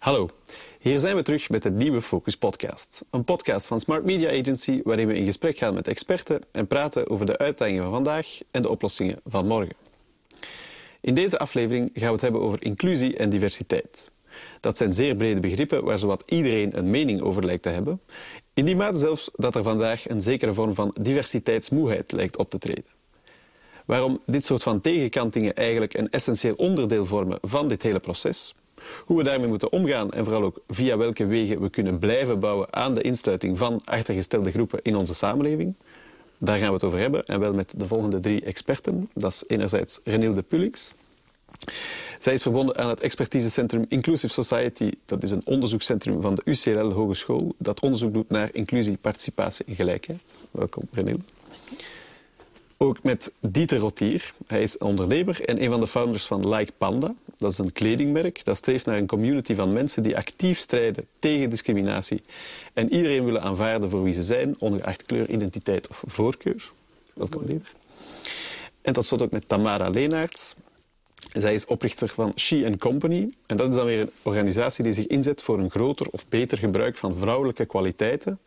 Hallo, hier zijn we terug met de nieuwe Focus Podcast. Een podcast van Smart Media Agency waarin we in gesprek gaan met experten en praten over de uitdagingen van vandaag en de oplossingen van morgen. In deze aflevering gaan we het hebben over inclusie en diversiteit. Dat zijn zeer brede begrippen waar zowat iedereen een mening over lijkt te hebben. In die mate zelfs dat er vandaag een zekere vorm van diversiteitsmoeheid lijkt op te treden. Waarom dit soort van tegenkantingen eigenlijk een essentieel onderdeel vormen van dit hele proces, hoe we daarmee moeten omgaan en vooral ook via welke wegen we kunnen blijven bouwen aan de insluiting van achtergestelde groepen in onze samenleving. Daar gaan we het over hebben en wel met de volgende drie experten. Dat is enerzijds Renilde Pulix. Zij is verbonden aan het expertisecentrum Inclusive Society. Dat is een onderzoekscentrum van de UCLL Hogeschool dat onderzoek doet naar inclusie, participatie en gelijkheid. Welkom, Renilde. Ook met Dieter Rotier. Hij is ondernemer en een van de founders van Like Panda. Dat is een kledingmerk dat streeft naar een community van mensen die actief strijden tegen discriminatie en iedereen willen aanvaarden voor wie ze zijn, ongeacht kleur, identiteit of voorkeur. Welkom, Dieter. En tot slot ook met Tamara Leenaerts. Zij is oprichter van She Company. En dat is dan weer een organisatie die zich inzet voor een groter of beter gebruik van vrouwelijke kwaliteiten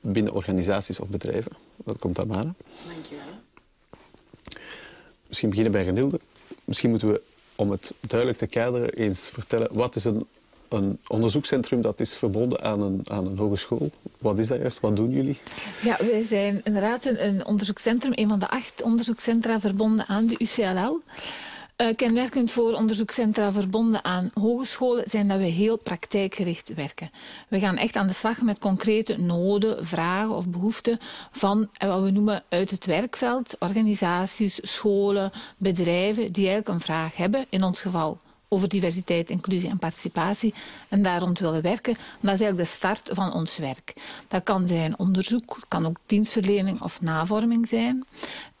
binnen organisaties of bedrijven. Welkom, Tamara. Dankjewel. Misschien beginnen bij Renilde. Misschien moeten we, om het duidelijk te kaderen, eens vertellen wat is een, een onderzoekscentrum dat is verbonden aan een, aan een hogeschool. Wat is dat juist? Wat doen jullie? Ja, wij zijn inderdaad een, een onderzoekscentrum, een van de acht onderzoekscentra verbonden aan de UCLL. Uh, kenmerkend voor onderzoekscentra verbonden aan hogescholen zijn dat we heel praktijkgericht werken. We gaan echt aan de slag met concrete noden, vragen of behoeften van uh, wat we noemen uit het werkveld, organisaties, scholen, bedrijven die eigenlijk een vraag hebben, in ons geval over diversiteit, inclusie en participatie en daar rond willen werken. Dat is eigenlijk de start van ons werk. Dat kan zijn onderzoek, kan ook dienstverlening of navorming zijn.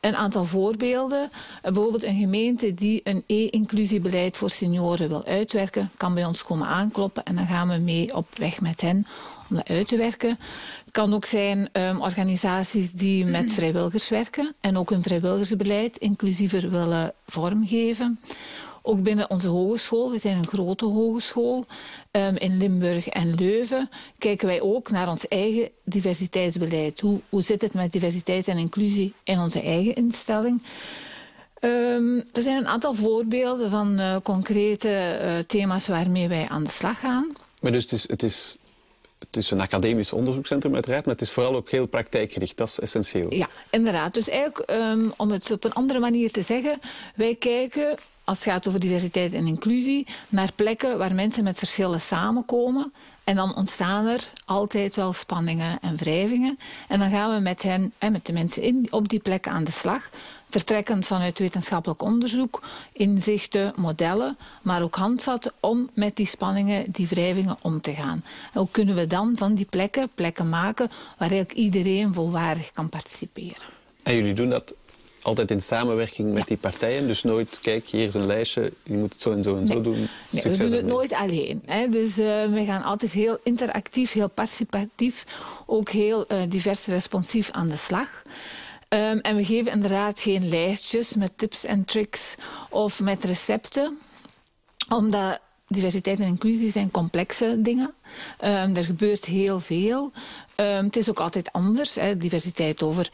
Een aantal voorbeelden. Bijvoorbeeld een gemeente die een e-inclusiebeleid voor senioren wil uitwerken, kan bij ons komen aankloppen en dan gaan we mee op weg met hen om dat uit te werken. Het kan ook zijn um, organisaties die met vrijwilligers werken en ook een vrijwilligersbeleid inclusiever willen vormgeven. Ook binnen onze hogeschool, we zijn een grote hogeschool um, in Limburg en Leuven, kijken wij ook naar ons eigen diversiteitsbeleid. Hoe, hoe zit het met diversiteit en inclusie in onze eigen instelling? Um, er zijn een aantal voorbeelden van uh, concrete uh, thema's waarmee wij aan de slag gaan. Maar dus het is, het is het is een academisch onderzoekscentrum uiteraard, maar het is vooral ook heel praktijkgericht. Dat is essentieel. Ja, inderdaad. Dus eigenlijk, um, om het op een andere manier te zeggen, wij kijken als het gaat over diversiteit en inclusie, naar plekken waar mensen met verschillen samenkomen. En dan ontstaan er altijd wel spanningen en wrijvingen. En dan gaan we met hen, met de mensen in, op die plekken aan de slag. Vertrekkend vanuit wetenschappelijk onderzoek, inzichten, modellen, maar ook handvatten om met die spanningen, die wrijvingen om te gaan. En hoe kunnen we dan van die plekken plekken maken waar eigenlijk iedereen volwaardig kan participeren? En jullie doen dat altijd in samenwerking met die partijen. Dus nooit, kijk, hier is een lijstje, je moet het zo en zo en zo doen. Nee, we doen het nooit alleen. Hè. Dus uh, we gaan altijd heel interactief, heel participatief, ook heel uh, divers responsief aan de slag. Um, en we geven inderdaad geen lijstjes met tips en tricks of met recepten, omdat diversiteit en inclusie zijn complexe dingen. Um, er gebeurt heel veel. Um, het is ook altijd anders. Hè. Diversiteit over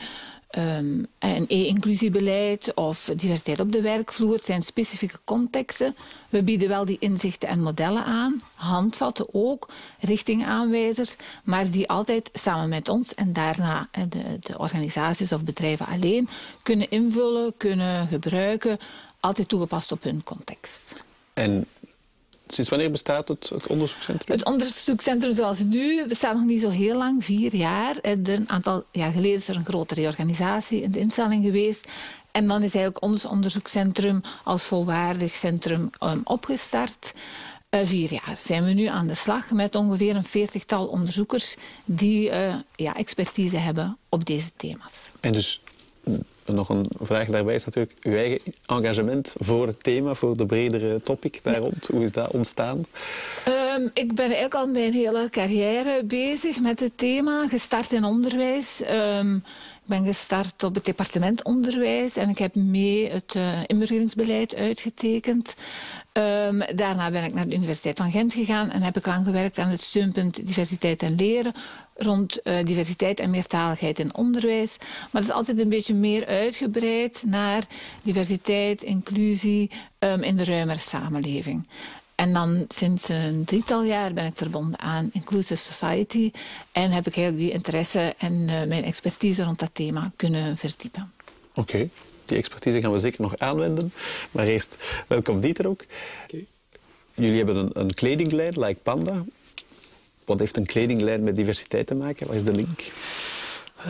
um, een e-inclusiebeleid of diversiteit op de werkvloer. Het zijn specifieke contexten. We bieden wel die inzichten en modellen aan, handvatten ook, richtingaanwijzers, maar die altijd samen met ons en daarna de, de organisaties of bedrijven alleen kunnen invullen, kunnen gebruiken, altijd toegepast op hun context. En Sinds wanneer bestaat het, het, onderzoekscentrum? Het onderzoekscentrum zoals nu bestaat nog niet zo heel lang, vier jaar. Een aantal jaar geleden is er een grote reorganisatie in de instelling geweest. En dan is eigenlijk ons onderzoekscentrum als volwaardig centrum um, opgestart. Uh, vier jaar zijn we nu aan de slag met ongeveer een veertigtal onderzoekers die uh, ja, expertise hebben op deze thema's. En dus nog een vraag daarbij is natuurlijk uw eigen engagement voor het thema, voor de bredere topic daar rond. Hoe is dat ontstaan? Um, ik ben eigenlijk al mijn hele carrière bezig met het thema, gestart in onderwijs. Um, ik ben gestart op het departement onderwijs en ik heb mee het uh, inburgeringsbeleid uitgetekend. Ehm, daarna ben ik naar de Universiteit van Gent gegaan en heb ik lang gewerkt aan het steunpunt diversiteit en leren rond uh, diversiteit en meertaligheid in onderwijs. Maar het is altijd een beetje meer uitgebreid naar diversiteit, inclusie um, in de ruimere samenleving. En dan sinds een drietal jaar ben ik verbonden aan Inclusive Society en heb ik heel die interesse en uh, mijn expertise rond dat thema kunnen verdiepen. Oké. Die expertise gaan we zeker nog aanwenden. Maar eerst, welkom Dieter ook. Okay. Jullie hebben een, een kledinglijn, Like Panda. Wat heeft een kledinglijn met diversiteit te maken? Wat is de link?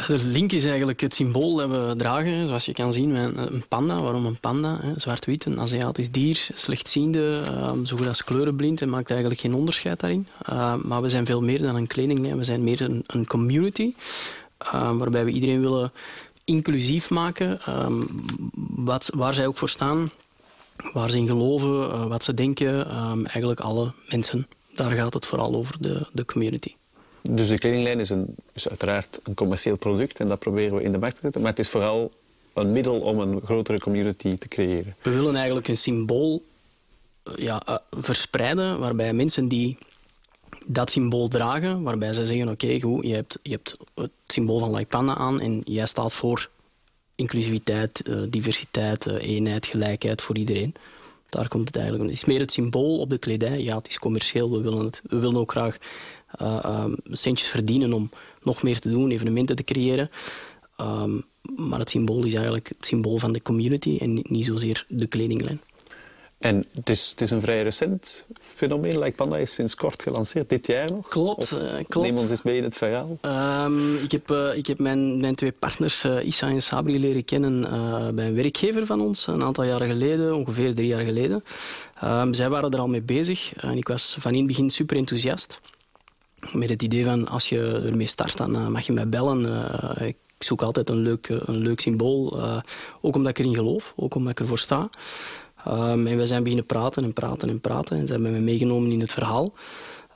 De link is eigenlijk het symbool dat we dragen, zoals je kan zien, een panda. Waarom een panda? Zwart-wit, een Aziatisch dier, slechtziende, ehm, zo goed als kleurenblind en maakt eigenlijk geen onderscheid daarin. Ehm, maar we zijn veel meer dan een kledinglijn, we zijn meer een, een community. Ehm, waarbij we iedereen willen inclusief maken, ehm, wat, waar zij ook voor staan, waar ze in geloven, uh, wat ze denken. Um, eigenlijk alle mensen. Daar gaat het vooral over, de, de community. Dus de kledinglijn is, een, is uiteraard een commercieel product en dat proberen we in de markt te zetten. Maar het is vooral een middel om een grotere community te creëren. We willen eigenlijk een symbool uh, ja, uh, verspreiden waarbij mensen die dat symbool dragen, waarbij zij zeggen, oké, goed, je hebt, je hebt het symbool van Like Panda aan en jij staat voor inclusiviteit, uh, diversiteit, uh, eenheid, gelijkheid voor iedereen. Daar komt het eigenlijk om. Het is meer het symbool op de kledij. Ja, het is commercieel. We willen, het, we willen ook graag uh, um, centjes verdienen om nog meer te doen, evenementen te creëren. Um, maar het symbool is eigenlijk het symbool van de community en niet zozeer de kledinglijn. En het is, het is een vrij recent fenomeen. Like Panda is sinds kort gelanceerd, dit jaar nog. Klopt, uh, klopt. Neem ons eens mee in het verhaal. Um, ik heb, uh, ik heb mijn, mijn twee partners, uh, Issa en Sabri, leren kennen bij een werkgever van ons. Een aantal jaren geleden, ongeveer drie jaar geleden. Um, zij waren er al mee bezig. en ik was van in het begin super enthousiast. Met het idee van, als je ermee start, dan mag je mij bellen. ik zoek altijd een leuk, een leuk symbool. ook omdat ik erin geloof, ook omdat ik ervoor sta. Um, en we zijn beginnen praten en praten en praten. En ze hebben me meegenomen in het verhaal.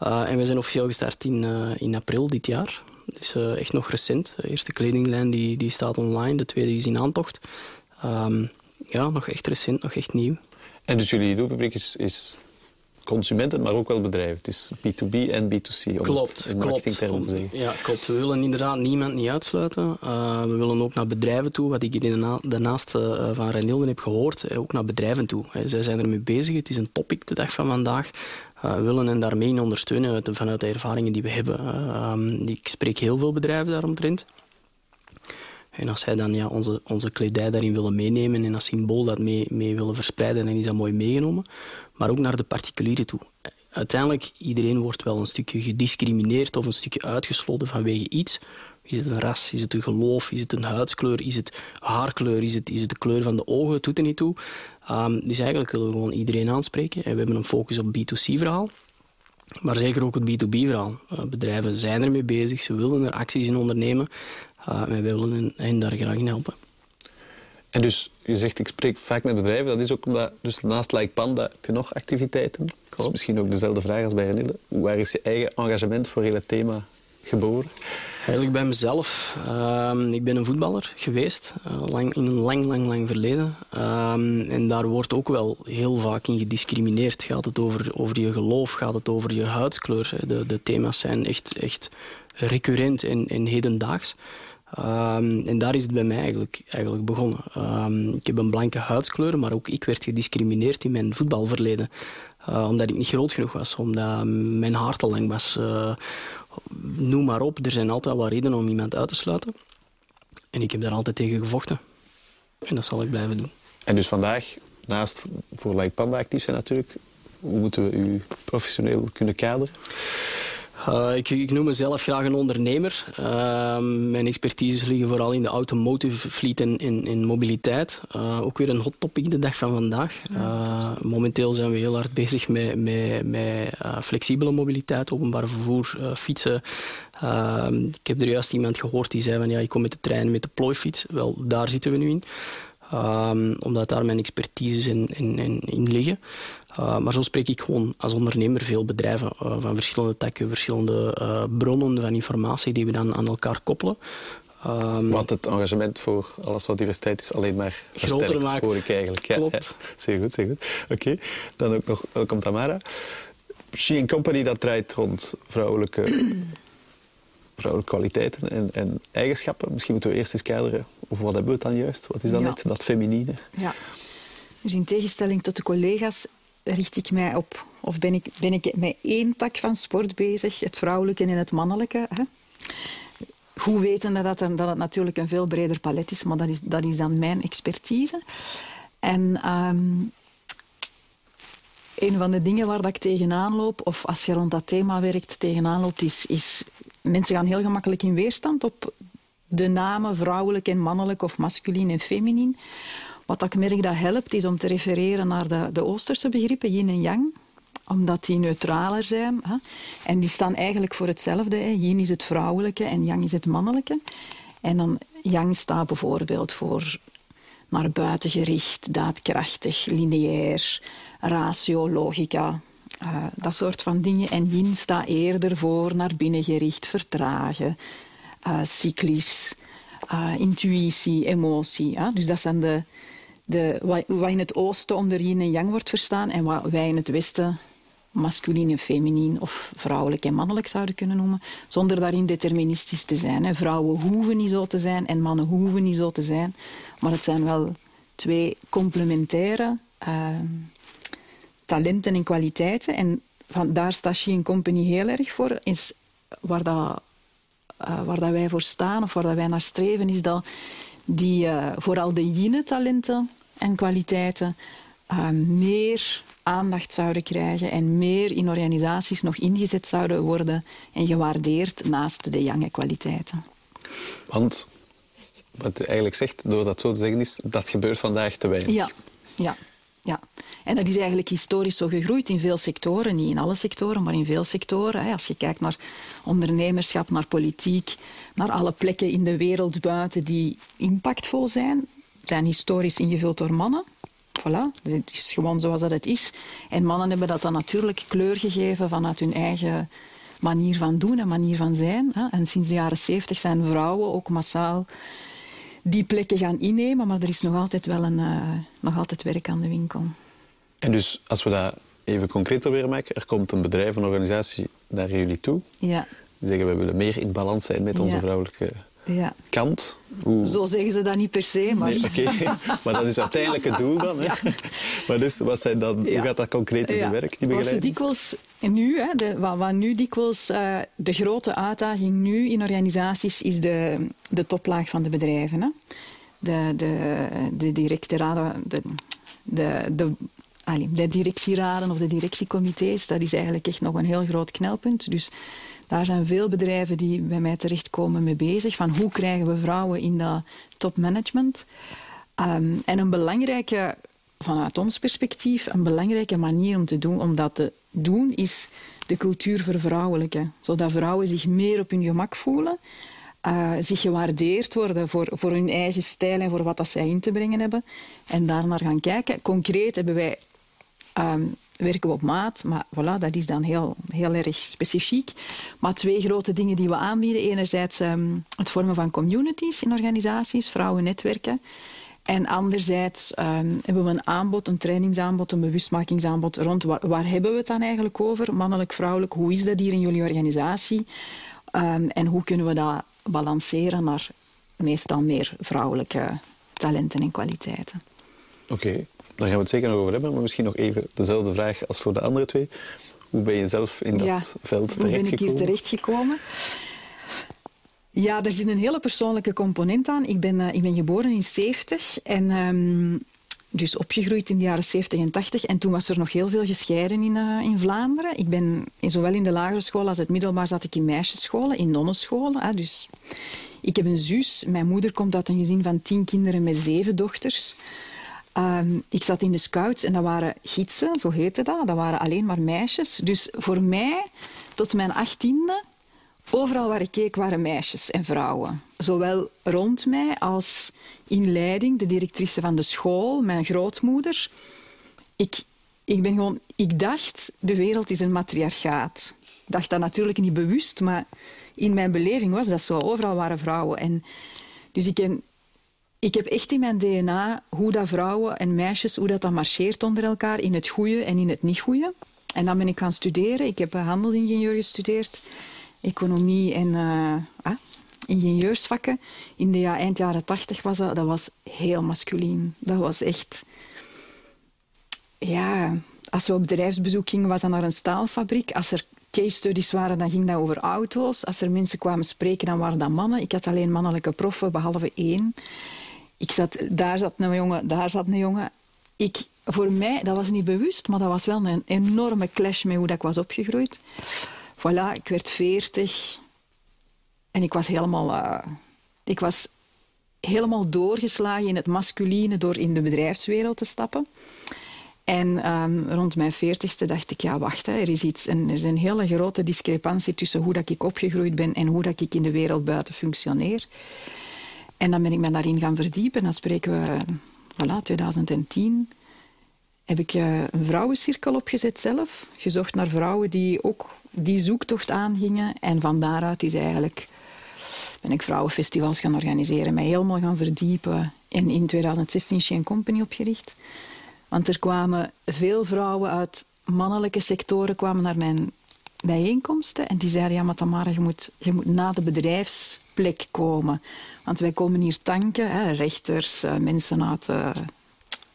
Uh, en we zijn officieel gestart in, uh, in april dit jaar. Dus uh, echt nog recent. De eerste kledinglijn die, die staat online, de tweede is in aantocht. Um, ja, nog echt recent, nog echt nieuw. En dus jullie doelpubliek is, is consumenten, maar ook wel bedrijven. Is B2B en B2C, om klopt, het in marketingtermen te zeggen. Ja, klopt. We willen inderdaad niemand niet uitsluiten. Uh, we willen ook naar bedrijven toe, wat ik hier daarnaast uh, van Renilden heb gehoord, uh, ook naar bedrijven toe. zij zijn ermee bezig. Het is een topic de dag van vandaag. we willen hen daarmee ondersteunen vanuit de ervaringen die we hebben. Um, ik spreek heel veel bedrijven daaromtrent. En als zij dan ja, onze, onze kledij daarin willen meenemen en als symbool dat mee, mee willen verspreiden, dan is dat mooi meegenomen. Maar ook naar de particulieren toe. Uiteindelijk, iedereen wordt wel een stukje gediscrimineerd of een stukje uitgesloten vanwege iets. Is het een ras, is het een geloof, is het een huidskleur, is het haarkleur, is het, is het de kleur van de ogen, het doet er niet toe. Um, dus eigenlijk willen we gewoon iedereen aanspreken. En we hebben een focus op B2C-verhaal. Maar zeker ook het B2B-verhaal. Uh, bedrijven zijn ermee bezig, ze willen er acties in ondernemen. Uh, en wij willen hen daar graag in helpen. En dus, je zegt, ik spreek vaak met bedrijven. Dat is ook omdat, dus naast Like Panda heb je nog activiteiten. Dat is misschien ook dezelfde vraag als bij Renille. Waar is je eigen engagement voor het thema geboren? Eigenlijk bij mezelf. Uh, ik ben een voetballer geweest, uh, lang, in een lang, lang, lang verleden. Uh, en daar wordt ook wel heel vaak in gediscrimineerd. Gaat het over, over je geloof, gaat het over je huidskleur. De, de thema's zijn echt, echt recurrent en, en hedendaags. Um, en daar is het bij mij eigenlijk, eigenlijk begonnen. Um, ik heb een blanke huidskleur, maar ook ik werd gediscrimineerd in mijn voetbalverleden. Uh, omdat ik niet groot genoeg was, omdat mijn haar te lang was. Uh, noem maar op, er zijn altijd wel redenen om iemand uit te sluiten. En ik heb daar altijd tegen gevochten. En dat zal ik blijven doen. En dus vandaag, naast voor Like Panda actief zijn natuurlijk, hoe moeten we u professioneel kunnen kaderen? Uh, ik, ik, noem mezelf graag een ondernemer. Uh, mijn expertises liggen vooral in de automotive fleet en in, mobiliteit. Uh, ook weer een hot topic de dag van vandaag. momenteel zijn we heel hard bezig met, met, met flexibele mobiliteit, openbaar vervoer, fietsen. Ehm, ik heb er juist iemand gehoord die zei van ja, ik kom met de trein met de plooifiets. Wel, daar zitten we nu in. Um, omdat daar mijn expertises in, in, in, in liggen. Uh, maar zo spreek ik gewoon als ondernemer veel bedrijven uh, van verschillende takken, verschillende uh, bronnen van informatie die we dan aan elkaar koppelen. Ehm, wat het engagement voor alles wat diversiteit is alleen maar groter maakt. hoor ik eigenlijk. Ja, Klopt. ja. Zeer goed, zeer goed. Oké, dan ook nog, welkom Tamara. She Company dat draait rond vrouwelijke, vrouwelijke kwaliteiten en, en eigenschappen. Misschien moeten we eerst eens kaderen over wat hebben we het dan juist? Wat is dat Ja. net, dat feminine? Ja. Dus in tegenstelling tot de collega's richt ik mij op, of ben ik, ben ik met één tak van sport bezig, het vrouwelijke en het mannelijke. Hè? Goed wetende dat, dat het natuurlijk een veel breder palet is, maar dat is, dat is dan mijn expertise. En ehm, een van de dingen waar dat ik tegenaan loop, of als je rond dat thema werkt tegenaan loopt, is, is mensen gaan heel gemakkelijk in weerstand op de namen vrouwelijk en mannelijk of masculin en feminien. Wat ik merk dat helpt, is om te refereren naar de, de Oosterse begrippen, yin en yang omdat die neutraler zijn. Hè? En die staan eigenlijk voor hetzelfde. Hè? Yin is het vrouwelijke en yang is het mannelijke. En dan yang staat bijvoorbeeld voor naar buiten gericht, daadkrachtig, lineair, ratio, logica. eh, dat soort van dingen. En yin staat eerder voor naar binnen gericht, vertragen, eh, cyclisch, eh, intuïtie, emotie. Hè? Dus dat zijn de, de, wat, in het oosten onder yin en yang wordt verstaan en wat wij in het westen masculin en feminien of vrouwelijk en mannelijk zouden kunnen noemen, zonder daarin deterministisch te zijn. Vrouwen hoeven niet zo te zijn en mannen hoeven niet zo te zijn, maar het zijn wel twee complementaire eh, talenten en kwaliteiten. En van, daar staat She Company heel erg voor. Is waar, dat, eh, waar dat wij voor staan of waar dat wij naar streven, is dat die eh, vooral de yin-talenten en kwaliteiten eh, meer aandacht zouden krijgen en meer in organisaties nog ingezet zouden worden en gewaardeerd naast de yang kwaliteiten. Want wat je eigenlijk zegt, door dat zo te zeggen, is dat gebeurt vandaag te weinig. Ja, ja, ja. En dat is eigenlijk historisch zo gegroeid in veel sectoren. Niet in alle sectoren, maar in veel sectoren. Als je kijkt naar ondernemerschap, naar politiek, naar alle plekken in de wereld buiten die impactvol zijn, zijn historisch ingevuld door mannen. Voilà, het is gewoon zoals dat het is. En mannen hebben dat dan natuurlijk kleur gegeven vanuit hun eigen manier van doen en manier van zijn. En sinds de jaren zeventig zijn vrouwen ook massaal die plekken gaan innemen, maar er is nog altijd wel een, eh, nog altijd werk aan de winkel. En dus als we dat even concreet proberen maken, er komt een bedrijf, een organisatie naar jullie toe. Ja, Die zeggen, we willen meer in balans zijn met onze Ja. vrouwelijke ja. kant. Hoe... Zo zeggen ze dat niet per se, maar... Nee, oké. maar dat is uiteindelijk het doel dan. Hè? Maar dus, wat zijn dan, hoe gaat dat concreet in zijn werk, die ze dikwijls nu, hè, de, wat, wat nu dikwijls eh, de grote uitdaging nu in organisaties is de, de toplaag van de bedrijven. Hè. De, de, de directeraden, de, de, de, de directieraden of de directiecomité's, dat is eigenlijk echt nog een heel groot knelpunt. Dus daar zijn veel bedrijven die bij mij terechtkomen mee bezig. Van hoe krijgen we vrouwen in dat topmanagement? Ehm, en een belangrijke, vanuit ons perspectief, een belangrijke manier om, te doen, om dat te doen, is de cultuur vervrouwelijken. Zodat vrouwen zich meer op hun gemak voelen, eh, zich gewaardeerd worden voor, voor hun eigen stijl en voor wat dat zij in te brengen hebben. En daarnaar gaan kijken. Concreet hebben wij ehm, werken we op maat, maar voilà, dat is dan heel, heel erg specifiek. Maar twee grote dingen die we aanbieden. Enerzijds ehm, het vormen van communities in organisaties, vrouwennetwerken. En anderzijds ehm, hebben we een aanbod, een trainingsaanbod, een bewustmakingsaanbod rond waar, hebben we het dan eigenlijk over? Mannelijk, vrouwelijk, hoe is dat hier in jullie organisatie? Ehm, en hoe kunnen we dat balanceren naar meestal meer vrouwelijke talenten en kwaliteiten? Oké, daar gaan we het zeker nog over hebben. Maar misschien nog even dezelfde vraag als voor de andere twee. Hoe ben je zelf in dat Ja, veld Hoe ben ik hier terechtgekomen? terechtgekomen? Ja, er zit een hele persoonlijke component aan. Ik ben, eh, ik ben geboren in 70 en ehm, dus opgegroeid in de jaren 70 en 80. En toen was er nog heel veel gescheiden in, eh, in Vlaanderen. Ik ben in- zowel in de lagere school als het middelbaar zat ik in meisjesscholen, in nonnenscholen. Hè, dus ik heb een zus. Mijn moeder komt uit een gezin van tien kinderen met zeven dochters. Ehm, ik zat in de scouts en dat waren gidsen, zo heette dat. Dat waren alleen maar meisjes. Dus voor mij, tot mijn achttiende, overal waar ik keek waren meisjes en vrouwen. Zowel rond mij als in leiding, de directrice van de school, mijn grootmoeder. Ik, ik ben gewoon... Ik dacht, de wereld is een matriarchaat. dacht dat natuurlijk niet bewust, maar in mijn beleving was dat zo. Overal waren vrouwen. En dus ik, ik heb echt in mijn DNA hoe dat vrouwen en meisjes, hoe dat, dat marcheert onder elkaar in het goede en in het niet goede. En dan ben ik gaan studeren. Ik heb handelsingenieur gestudeerd, economie en uh, ah, ingenieursvakken. In de ja, eind jaren tachtig was dat, dat was heel masculien. Dat was echt... Ja, als we op bedrijfsbezoek gingen, was dat naar een staalfabriek. Als er case studies waren, dan ging dat over auto's. Als er mensen kwamen spreken, dan waren dat mannen. Ik had alleen mannelijke proffen, behalve één. Ik zat, daar zat een jongen, daar zat een jongen. Ik, voor mij, dat was niet bewust, maar dat was wel een enorme clash met hoe dat ik was opgegroeid. Voilà, ik werd veertig. En ik was helemaal... Uh, ik was helemaal doorgeslagen in het masculine door in de bedrijfswereld te stappen. En um, rond mijn veertigste dacht ik, ja wacht, hè, er, is iets, en er is een hele grote discrepantie tussen hoe dat ik opgegroeid ben en hoe dat ik in de wereld buiten functioneer. En dan ben ik me daarin gaan verdiepen. Dan spreken we, voilà, 2010, heb ik uh, een vrouwencirkel opgezet zelf. Gezocht naar vrouwen die ook die zoektocht aangingen. En van daaruit is eigenlijk, ben ik vrouwenfestivals gaan organiseren, mij helemaal gaan verdiepen. En in 2016 Shane Company opgericht. Want er kwamen veel vrouwen uit mannelijke sectoren kwamen naar mijn bijeenkomsten. En die zeiden, ja, maar Tamara, je moet, je moet na de bedrijfsplek komen. Want wij komen hier tanken, hè, rechters, eh, mensen uit uh,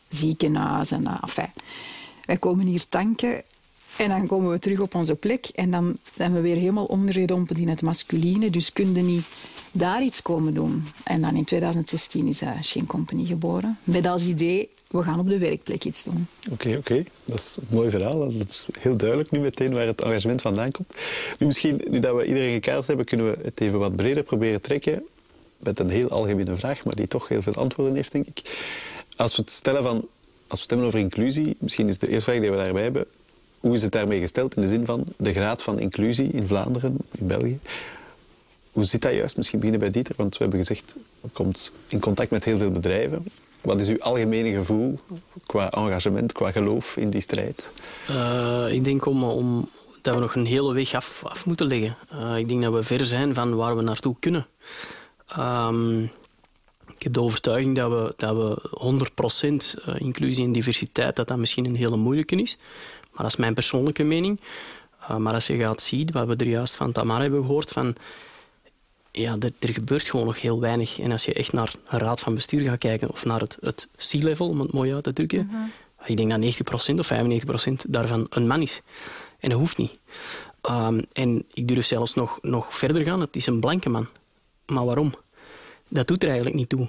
ziekenhuizen. Uh, enfin. Wij komen hier tanken en dan komen we terug op onze plek. En dan zijn we weer helemaal ondergedompeld in het masculine. Dus kunnen niet daar iets komen doen. En dan in 2016 is Shane Company geboren. Met als idee, we gaan op de werkplek iets doen. Oké, oké. Dat is een mooi verhaal. Dat is heel duidelijk nu meteen waar het engagement vandaan komt. Nu misschien, nu dat we iedereen gekaderd hebben, kunnen we het even wat breder proberen trekken. Met een heel algemene vraag, maar die toch heel veel antwoorden heeft, denk ik. Als we het stellen van... Als we het hebben over inclusie, misschien is de eerste vraag die we daarbij hebben... Hoe is het daarmee gesteld in de zin van de graad van inclusie in Vlaanderen, in België? Hoe zit dat juist? Misschien beginnen bij Dieter, want we hebben gezegd, je komt in contact met heel veel bedrijven. Wat is uw algemene gevoel qua engagement, qua geloof in die strijd? Uh, ik denk om, om, dat we nog een hele weg af, af moeten leggen. Uh, ik denk dat we ver zijn van waar we naartoe kunnen. Um, ik heb de overtuiging dat we, dat we 100% eh, inclusie en diversiteit, dat dat misschien een hele moeilijke is. Maar dat is mijn persoonlijke mening. Uh, maar als je gaat zien, wat we er juist van Tamara hebben gehoord, van ja, er, er, gebeurt gewoon nog heel weinig. En als je echt naar een raad van bestuur gaat kijken of naar het, het C-level, om het mooi uit te drukken, uh ik denk dat 90% of 95% daarvan een man is. En dat hoeft niet. Um, en ik durf zelfs nog, nog verder gaan. Het is een blanke man. Maar waarom? Dat doet er eigenlijk niet toe.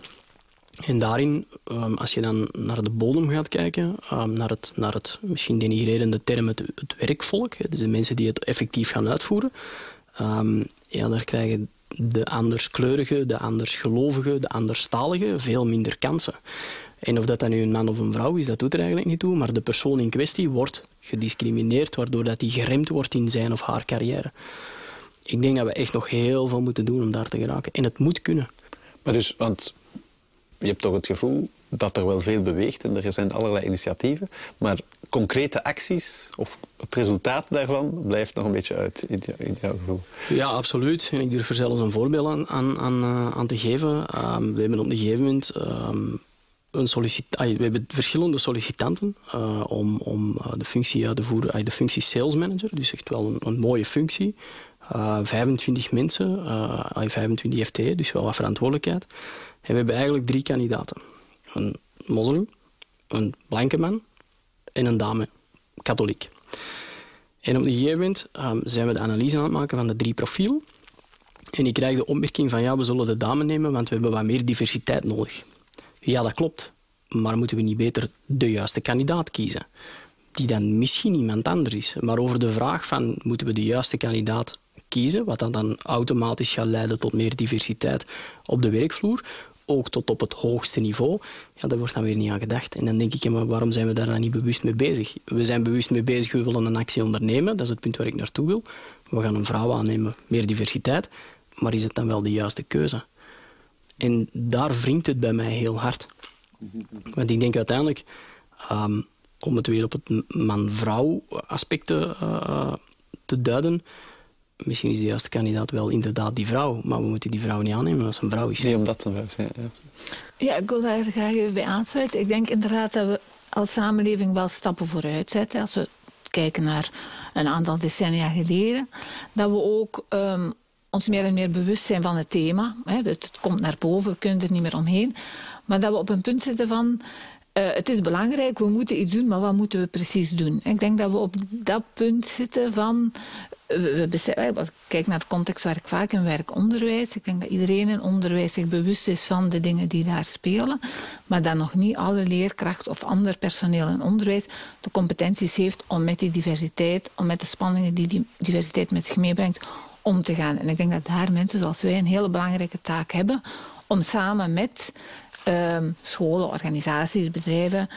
En daarin, um, als je dan naar de bodem gaat kijken, um, naar, het, naar het misschien denigrerende term het, het werkvolk, dus de mensen die het effectief gaan uitvoeren, ja, daar krijgen de anderskleurige, de andersgelovige, de anderstalige veel minder kansen. En of dat dan nu een man of een vrouw is, dat doet er eigenlijk niet toe. Maar de persoon in kwestie wordt gediscrimineerd, waardoor dat hij geremd wordt in zijn of haar carrière. Ik denk dat we echt nog heel veel moeten doen om daar te geraken. En het moet kunnen. Maar dus, want je hebt toch het gevoel dat er wel veel beweegt en er zijn allerlei initiatieven, maar concrete acties of het resultaat daarvan blijft nog een beetje uit in, jouw gevoel. Ja, absoluut. En ik durf er zelfs een voorbeeld aan, aan, aan, eh, te geven. Ehm, we hebben op een gegeven moment um, een we hebben verschillende sollicitanten uh, om, om uh, de functie uit te voeren, de functie sales manager, dus echt wel een, een mooie functie. 25 mensen, 25 FTE, dus wel wat verantwoordelijkheid. En we hebben eigenlijk drie kandidaten. Een moslim, een blanke man en een dame, katholiek. En op een gegeven moment um, zijn we de analyse aan het maken van de drie profielen. En ik krijg de opmerking van ja, we zullen de dame nemen, want we hebben wat meer diversiteit nodig. Ja, dat klopt. Maar moeten we niet beter de juiste kandidaat kiezen? Die dan misschien iemand anders is. Maar over de vraag van moeten we de juiste kandidaat kiezen, wat dan, dan automatisch gaat leiden tot meer diversiteit op de werkvloer, ook tot op het hoogste niveau, ja, daar wordt dan weer niet aan gedacht. En dan denk ik, waarom zijn we daar dan niet bewust mee bezig? We zijn bewust mee bezig, we willen een actie ondernemen, dat is het punt waar ik naartoe wil. We gaan een vrouw aannemen, meer diversiteit, maar is het dan wel de juiste keuze? En daar wringt het bij mij heel hard. Want ik denk uiteindelijk, um, om het weer op het man-vrouw aspect te, uh, te duiden. Misschien is de juiste kandidaat wel inderdaad die vrouw, maar we moeten die vrouw niet aannemen als een vrouw is. Nee, omdat ze een vrouw is. Ja, ja. ik wil daar graag even bij aansluiten. Ik denk inderdaad dat we als samenleving wel stappen vooruit zetten. Als we kijken naar een aantal decennia geleden, dat we ook um, ons meer en meer bewust zijn van het thema. Hè. Het, komt naar boven, we kunnen er niet meer omheen. Maar dat we op een punt zitten van... Uh, het is belangrijk, we moeten iets doen, maar wat moeten we precies doen? Ik denk dat we op dat punt zitten van... We, we kijk naar de context waar ik vaak in werk, onderwijs. Ik denk dat iedereen in onderwijs zich bewust is van de dingen die daar spelen. Maar dat nog niet alle leerkracht of ander personeel in onderwijs de competenties heeft om met die diversiteit, om met de spanningen die die diversiteit met zich meebrengt, om te gaan. En ik denk dat daar mensen zoals wij een hele belangrijke taak hebben om samen met um, scholen, organisaties, bedrijven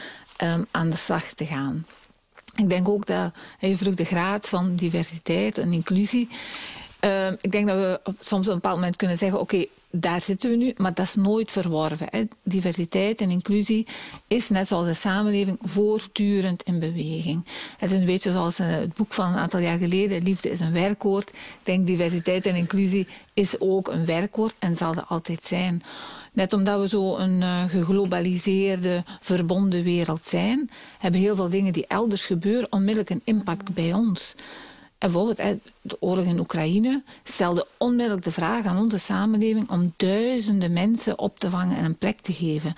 um, aan de slag te gaan. Ik denk ook dat je vroeg de graad van diversiteit en inclusie. Uh, ik denk dat we soms op een bepaald moment kunnen zeggen: oké, daar zitten we nu, maar dat is nooit verworven. Diversiteit en inclusie is net zoals de samenleving voortdurend in beweging. Het is een beetje zoals eh, het boek van een aantal jaar geleden: Liefde is een werkwoord. Ik denk diversiteit en inclusie is ook een werkwoord en zal er altijd zijn. Net omdat we zo een uh, geglobaliseerde, verbonden wereld zijn, hebben heel veel dingen die elders gebeuren onmiddellijk een impact bij ons. En bijvoorbeeld de oorlog in Oekraïne stelde onmiddellijk de vraag aan onze samenleving om duizenden mensen op te vangen en een plek te geven.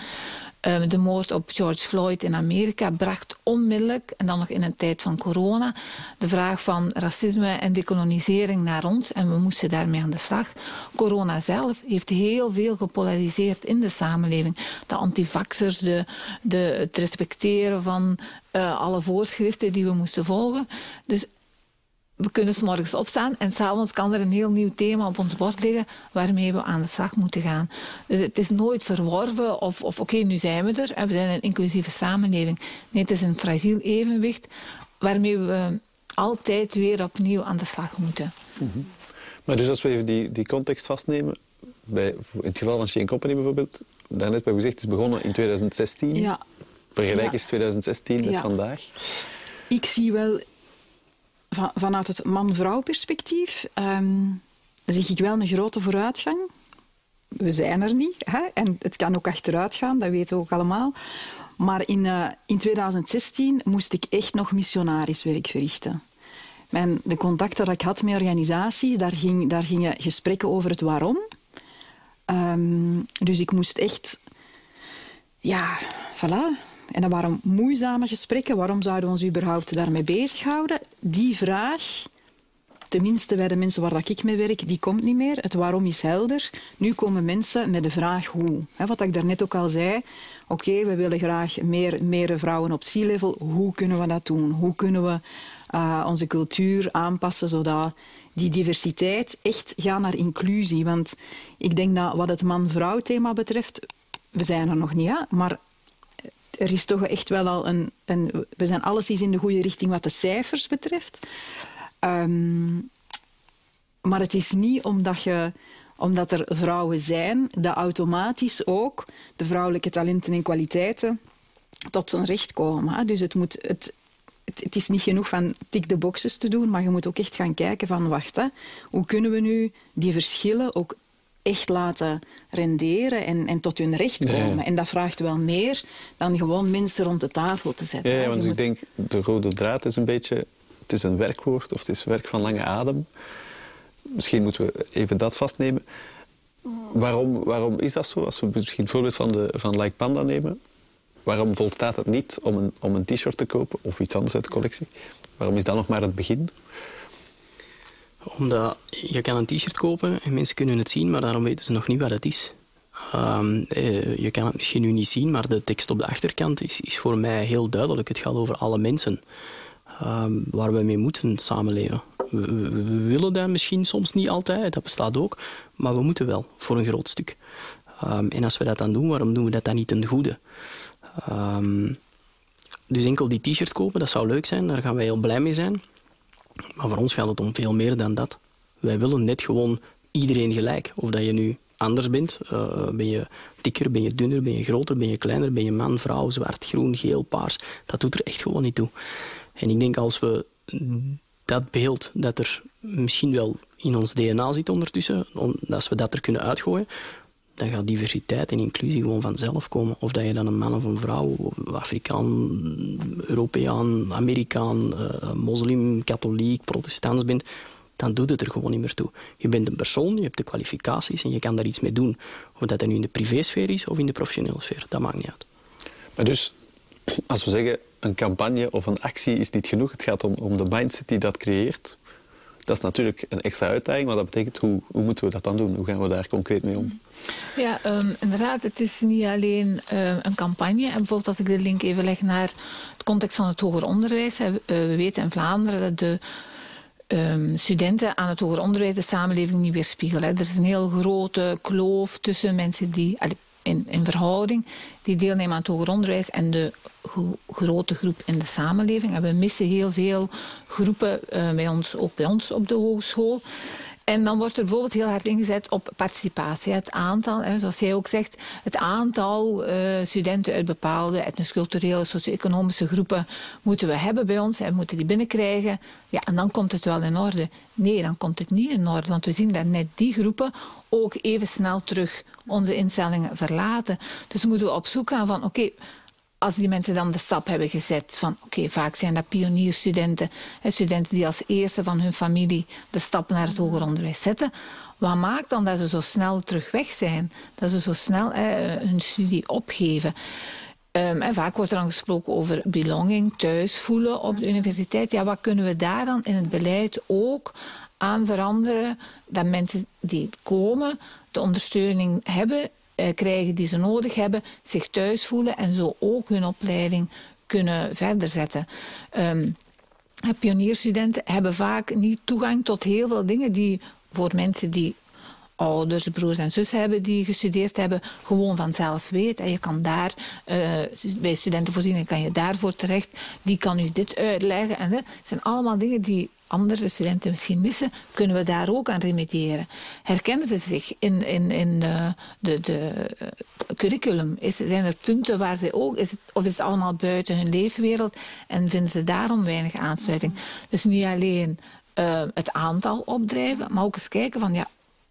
Ehm, de moord op George Floyd in Amerika bracht onmiddellijk, en dan nog in een tijd van corona, de vraag van racisme en decolonisering naar ons. En we moesten daarmee aan de slag. Corona zelf heeft heel veel gepolariseerd in de samenleving. De antivaxers, de, de, het respecteren van uh, alle voorschriften die we moesten volgen. Dus we kunnen s morgens opstaan en s'avonds kan er een heel nieuw thema op ons bord liggen waarmee we aan de slag moeten gaan. Dus het is nooit verworven of, of oké, nu zijn we er en we zijn een inclusieve samenleving. Nee, het is een fragiel evenwicht waarmee we altijd weer opnieuw aan de slag moeten. Mm -hmm. Maar dus als we even die, die context vastnemen, bij, in het geval van Shane Company bijvoorbeeld, daarnet hebben we gezegd, het is begonnen in 2016. Ja. Vergelijk ja. is 2016 met ja. vandaag. Ik zie wel van, vanuit het man-vrouw perspectief um, zie ik wel een grote vooruitgang. We zijn er niet. Hè? En het kan ook achteruit gaan, dat weten we ook allemaal. Maar in, uh, in 2016 moest ik echt nog missionariswerk verrichten. Mijn, de contacten die ik had met organisaties, daar, ging, daar gingen gesprekken over het waarom. Um, dus ik moest echt... Ja, voilà. En dat waren moeizame gesprekken. Waarom zouden we ons überhaupt daarmee bezighouden? Die vraag, tenminste bij de mensen waar ik mee werk, die komt niet meer. Het waarom is helder. Nu komen mensen met de vraag hoe. Wat ik daarnet ook al zei. Oké, we willen graag meer, meer vrouwen op C-level. Hoe kunnen we dat doen? Hoe kunnen we uh, onze cultuur aanpassen zodat die diversiteit echt gaat naar inclusie? Want ik denk dat wat het man-vrouw thema betreft, we zijn er nog niet, hè? maar er is toch echt wel al een, een we zijn alleszins in de goede richting wat de cijfers betreft. Um, maar het is niet omdat, je, omdat er vrouwen zijn, dat automatisch ook de vrouwelijke talenten en kwaliteiten tot zijn recht komen. Dus het, moet, het, het, het, is niet genoeg van tik de boxes te doen, maar je moet ook echt gaan kijken van wacht, hè, hoe kunnen we nu die verschillen ook echt laten renderen en, en tot hun recht komen. Ja. En dat vraagt wel meer dan gewoon mensen rond de tafel te zetten. Ja, want ik denk, de rode draad is een beetje... Het is een werkwoord of het is werk van lange adem. Misschien moeten we even dat vastnemen. Waarom, waarom is dat zo? Als we misschien het voorbeeld van, de, van Like Panda nemen. Waarom volstaat het niet om een, om een t-shirt te kopen of iets anders uit de collectie? Waarom is dat nog maar het begin? Omdat je kan een t-shirt kopen en mensen kunnen het zien, maar daarom weten ze nog niet wat het is. Um, je kan het misschien nu niet zien, maar de tekst op de achterkant is, is voor mij heel duidelijk. Het gaat over alle mensen um, waar we mee moeten samenleven. We, willen dat misschien soms niet altijd, dat bestaat ook, maar we moeten wel, voor een groot stuk. Um, en als we dat dan doen, waarom doen we dat dan niet ten goede? dus enkel die t-shirt kopen, dat zou leuk zijn, daar gaan wij heel blij mee zijn. Maar voor ons gaat het om veel meer dan dat. Wij willen net gewoon iedereen gelijk. Of dat je nu anders bent. Uh, ben je dikker, ben je dunner, ben je groter, ben je kleiner, ben je man, vrouw, zwart, groen, geel, paars. Dat doet er echt gewoon niet toe. En ik denk als we dat beeld dat er misschien wel in ons DNA zit ondertussen, als we dat er kunnen uitgooien, dan gaat diversiteit en inclusie gewoon vanzelf komen. Of dat je dan een man of een vrouw, Afrikaan, Europeaan, Amerikaan, uh, moslim, katholiek, protestant bent, dan doet het er gewoon niet meer toe. Je bent een persoon, je hebt de kwalificaties en je kan daar iets mee doen. Of dat nu in de privésfeer is of in de professionele sfeer, dat maakt niet uit. Maar dus, als we zeggen een campagne of een actie is niet genoeg, het gaat om, om de mindset die dat creëert. Dat is natuurlijk een extra uitdaging, maar dat betekent hoe, hoe moeten we dat dan doen? Hoe gaan we daar concreet mee om? Ja, um, inderdaad, het is niet alleen uh, een campagne. En bijvoorbeeld als ik de link even leg naar het context van het hoger onderwijs. Uh, we weten in Vlaanderen dat de um, studenten aan het hoger onderwijs de samenleving niet weerspiegelen. Er is een heel grote kloof tussen mensen die... In, in, verhouding die deelnemen aan het hoger onderwijs en de grote groep in de samenleving. En we missen heel veel groepen uh, bij ons, ook bij ons op de hogeschool. En dan wordt er bijvoorbeeld heel hard ingezet op participatie. Het aantal, zoals jij ook zegt, het aantal uh, studenten uit bepaalde etnisch-culturele, socio-economische groepen moeten we hebben bij ons en moeten die binnenkrijgen. Ja, en dan komt het wel in orde. Nee, dan komt het niet in orde, want we zien dat net die groepen ook even snel terug onze instellingen verlaten. Dus moeten we op zoek gaan van, oké, als die mensen dan de stap hebben gezet van oké, vaak zijn dat pionierstudenten, studenten die als eerste van hun familie de stap naar het hoger onderwijs zetten. Wat maakt dan dat ze zo snel terug weg zijn? Dat ze zo snel hun studie opgeven? Um, vaak wordt er dan gesproken over belonging, thuis voelen op de universiteit. Ja, wat kunnen we daar dan in het beleid ook aan veranderen? Dat mensen die komen de ondersteuning hebben eh, krijgen die ze nodig hebben, zich thuis voelen en zo ook hun opleiding kunnen verder zetten. Um, pionierstudenten hebben vaak niet toegang tot heel veel dingen die voor mensen die ouders, broers en zussen hebben die gestudeerd hebben, gewoon vanzelf weten. Je kan daar, uh, bij studentenvoorziening kan je daarvoor terecht, die kan u dit uitleggen. En dat zijn allemaal dingen die andere studenten misschien missen, kunnen we daar ook aan remediëren. Herkennen ze zich in, in, in de, de, de eh, curriculum? Is, zijn er punten waar ze ook, is het, of is het allemaal buiten hun leefwereld en vinden ze daarom weinig aansluiting? Dus niet alleen uh, het aantal opdrijven, maar ook eens kijken van ja,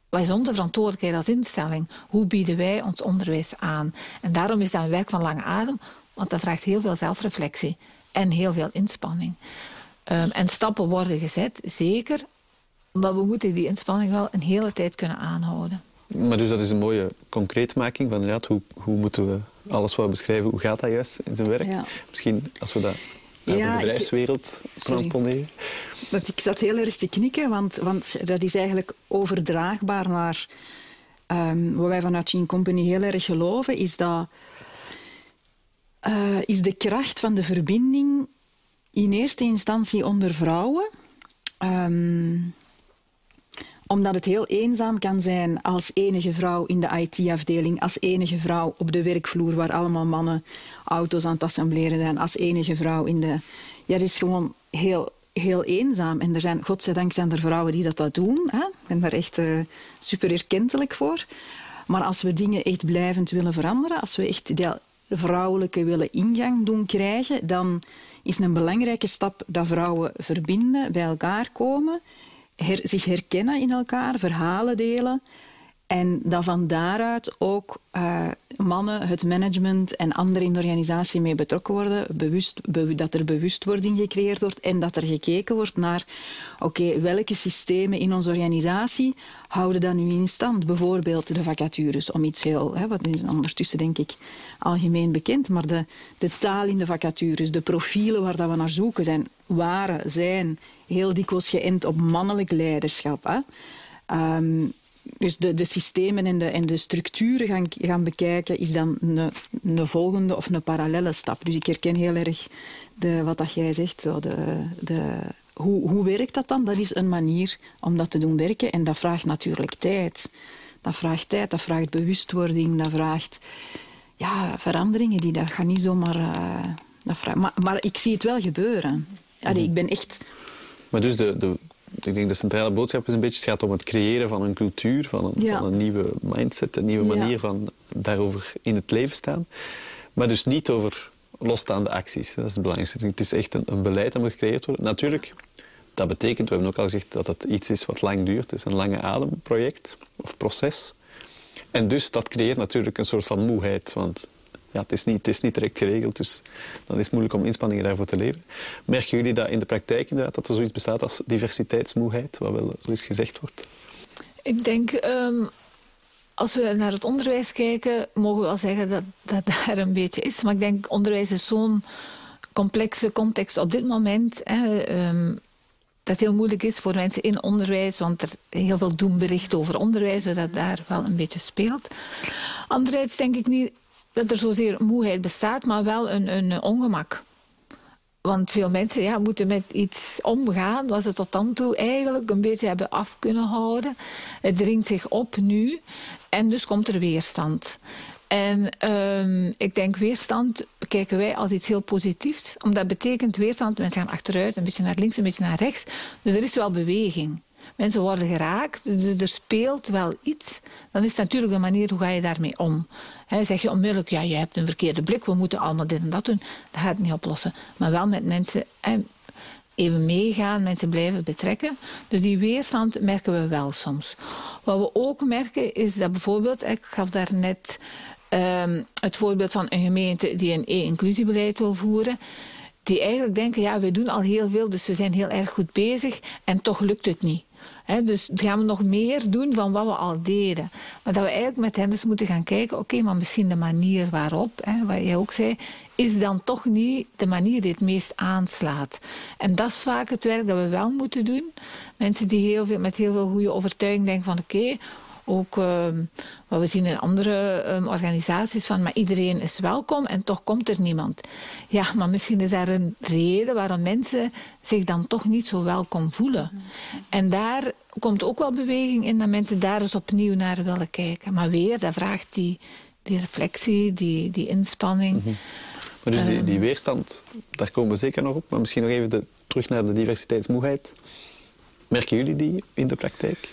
wat is onze verantwoordelijkheid als instelling? Hoe bieden wij ons onderwijs aan? En daarom is dat een werk van lange adem, want dat vraagt heel veel zelfreflectie en heel veel inspanning. Um, en stappen worden gezet, zeker. Maar we moeten die inspanning wel een hele tijd kunnen aanhouden. Maar dus dat is een mooie concreetmaking van inderdaad, hoe, hoe moeten we alles wat we beschrijven, hoe gaat dat juist in zijn werk? Ja. Misschien als we dat naar ja, de bedrijfswereld transponeren. Ik zat heel erg te knikken, want, want dat is eigenlijk overdraagbaar naar um, wat wij vanuit Gene Company heel erg geloven, is dat uh, is de kracht van de verbinding in eerste instantie onder vrouwen. Um, omdat het heel eenzaam kan zijn als enige vrouw in de IT-afdeling, als enige vrouw op de werkvloer waar allemaal mannen auto's aan het assembleren zijn, als enige vrouw in de... Ja, het is gewoon heel, heel eenzaam. En er zijn, godzijdank zijn er vrouwen die dat, dat doen. Hè? Ik ben daar echt uh, super erkentelijk voor. Maar als we dingen echt blijvend willen veranderen, als we echt die vrouwelijke willen ingang doen krijgen, dan is een belangrijke stap dat vrouwen verbinden, bij elkaar komen, zich herkennen in elkaar, verhalen delen. En dat van daaruit ook uh, mannen, het management en anderen in de organisatie mee betrokken worden. Bewust, dat er bewustwording gecreëerd wordt en dat er gekeken wordt naar oké, welke systemen in onze organisatie houden dat nu in stand. Bijvoorbeeld de vacatures, om iets heel, hè, wat is ondertussen denk ik algemeen bekend, maar de, de taal in de vacatures, de profielen waar dat we naar zoeken zijn, waren, zijn heel dikwijls geënt op mannelijk leiderschap. Hè. Um, dus de, de systemen en de, en de structuren gaan, gaan bekijken, is dan een, een volgende of een parallelle stap. Dus ik herken heel erg de, wat dat jij zegt. Zo de, de, hoe, hoe werkt dat dan? Dat is een manier om dat te doen werken. En dat vraagt natuurlijk tijd. Dat vraagt tijd, dat vraagt bewustwording, dat vraagt ja, veranderingen. Die, dat gaan niet zomaar... Uh, dat vraagt, maar, maar ik zie het wel gebeuren. Allee, ik ben echt... Maar dus de, de, ik denk de centrale boodschap is een beetje, het gaat om het creëren van een cultuur, van een, van een nieuwe mindset, een nieuwe manier van daarover in het leven staan. Maar dus niet over losstaande acties. Dat is het belangrijkste. Het is echt een, een beleid dat moet gecreëerd worden. Natuurlijk, dat betekent, we hebben ook al gezegd, dat het iets is wat lang duurt. Het is een lange ademproject of proces. En dus dat creëert natuurlijk een soort van moeheid. Want ja, het, is niet, het is niet direct geregeld, dus dan is het moeilijk om inspanningen daarvoor te leveren. Merken jullie dat in de praktijk inderdaad, dat er zoiets bestaat als diversiteitsmoeheid, wat wel zoiets gezegd wordt? Ik denk, ehm, als we naar het onderwijs kijken, mogen we wel zeggen dat dat daar een beetje is. Maar ik denk, onderwijs is zo'n complexe context op dit moment. Hè, ehm, dat heel moeilijk is voor mensen in onderwijs, want er heel veel doen berichten over onderwijs, zodat daar wel een beetje speelt. Anderzijds denk ik niet dat er zozeer moeheid bestaat, maar wel een, een ongemak. Want veel mensen ja, moeten met iets omgaan wat ze tot dan toe eigenlijk een beetje hebben af kunnen houden. Het dringt zich op nu en dus komt er weerstand. En um, ik denk weerstand bekijken wij als iets heel positiefs. Omdat betekent weerstand, mensen gaan achteruit, een beetje naar links, een beetje naar rechts. Dus er is wel beweging. Mensen worden geraakt, dus er speelt wel iets. Dan is het natuurlijk de manier hoe ga je daarmee om. He, zeg je onmiddellijk, ja, je hebt een verkeerde blik, we moeten allemaal dit en dat doen. Dat gaat het niet oplossen. Maar wel met mensen even meegaan, mensen blijven betrekken. Dus die weerstand merken we wel soms. Wat we ook merken is dat bijvoorbeeld, ik gaf daar net um, het voorbeeld van een gemeente die een e-inclusiebeleid wil voeren. Die eigenlijk denken, ja, we doen al heel veel, dus we zijn heel erg goed bezig en toch lukt het niet. He, dus gaan we nog meer doen van wat we al deden. Maar dat we eigenlijk met hen dus moeten gaan kijken, oké, maar misschien de manier waarop, hè, wat jij ook zei, is dan toch niet de manier die het meest aanslaat. En dat is vaak het werk dat we wel moeten doen. Mensen die heel veel, met heel veel goede overtuiging denken van oké, ook ehm, wat we zien in andere ehm, organisaties van, maar iedereen is welkom en toch komt er niemand. Ja, maar misschien is er een reden waarom mensen zich dan toch niet zo welkom voelen. En daar komt ook wel beweging in dat mensen daar eens opnieuw naar willen kijken. Maar weer, dat vraagt die, die reflectie, die, die inspanning. Mhm. Maar dus die, die, ehm. weerstand, daar komen we zeker nog op. Maar misschien nog even de, terug naar de diversiteitsmoeheid. Merken jullie die in de praktijk?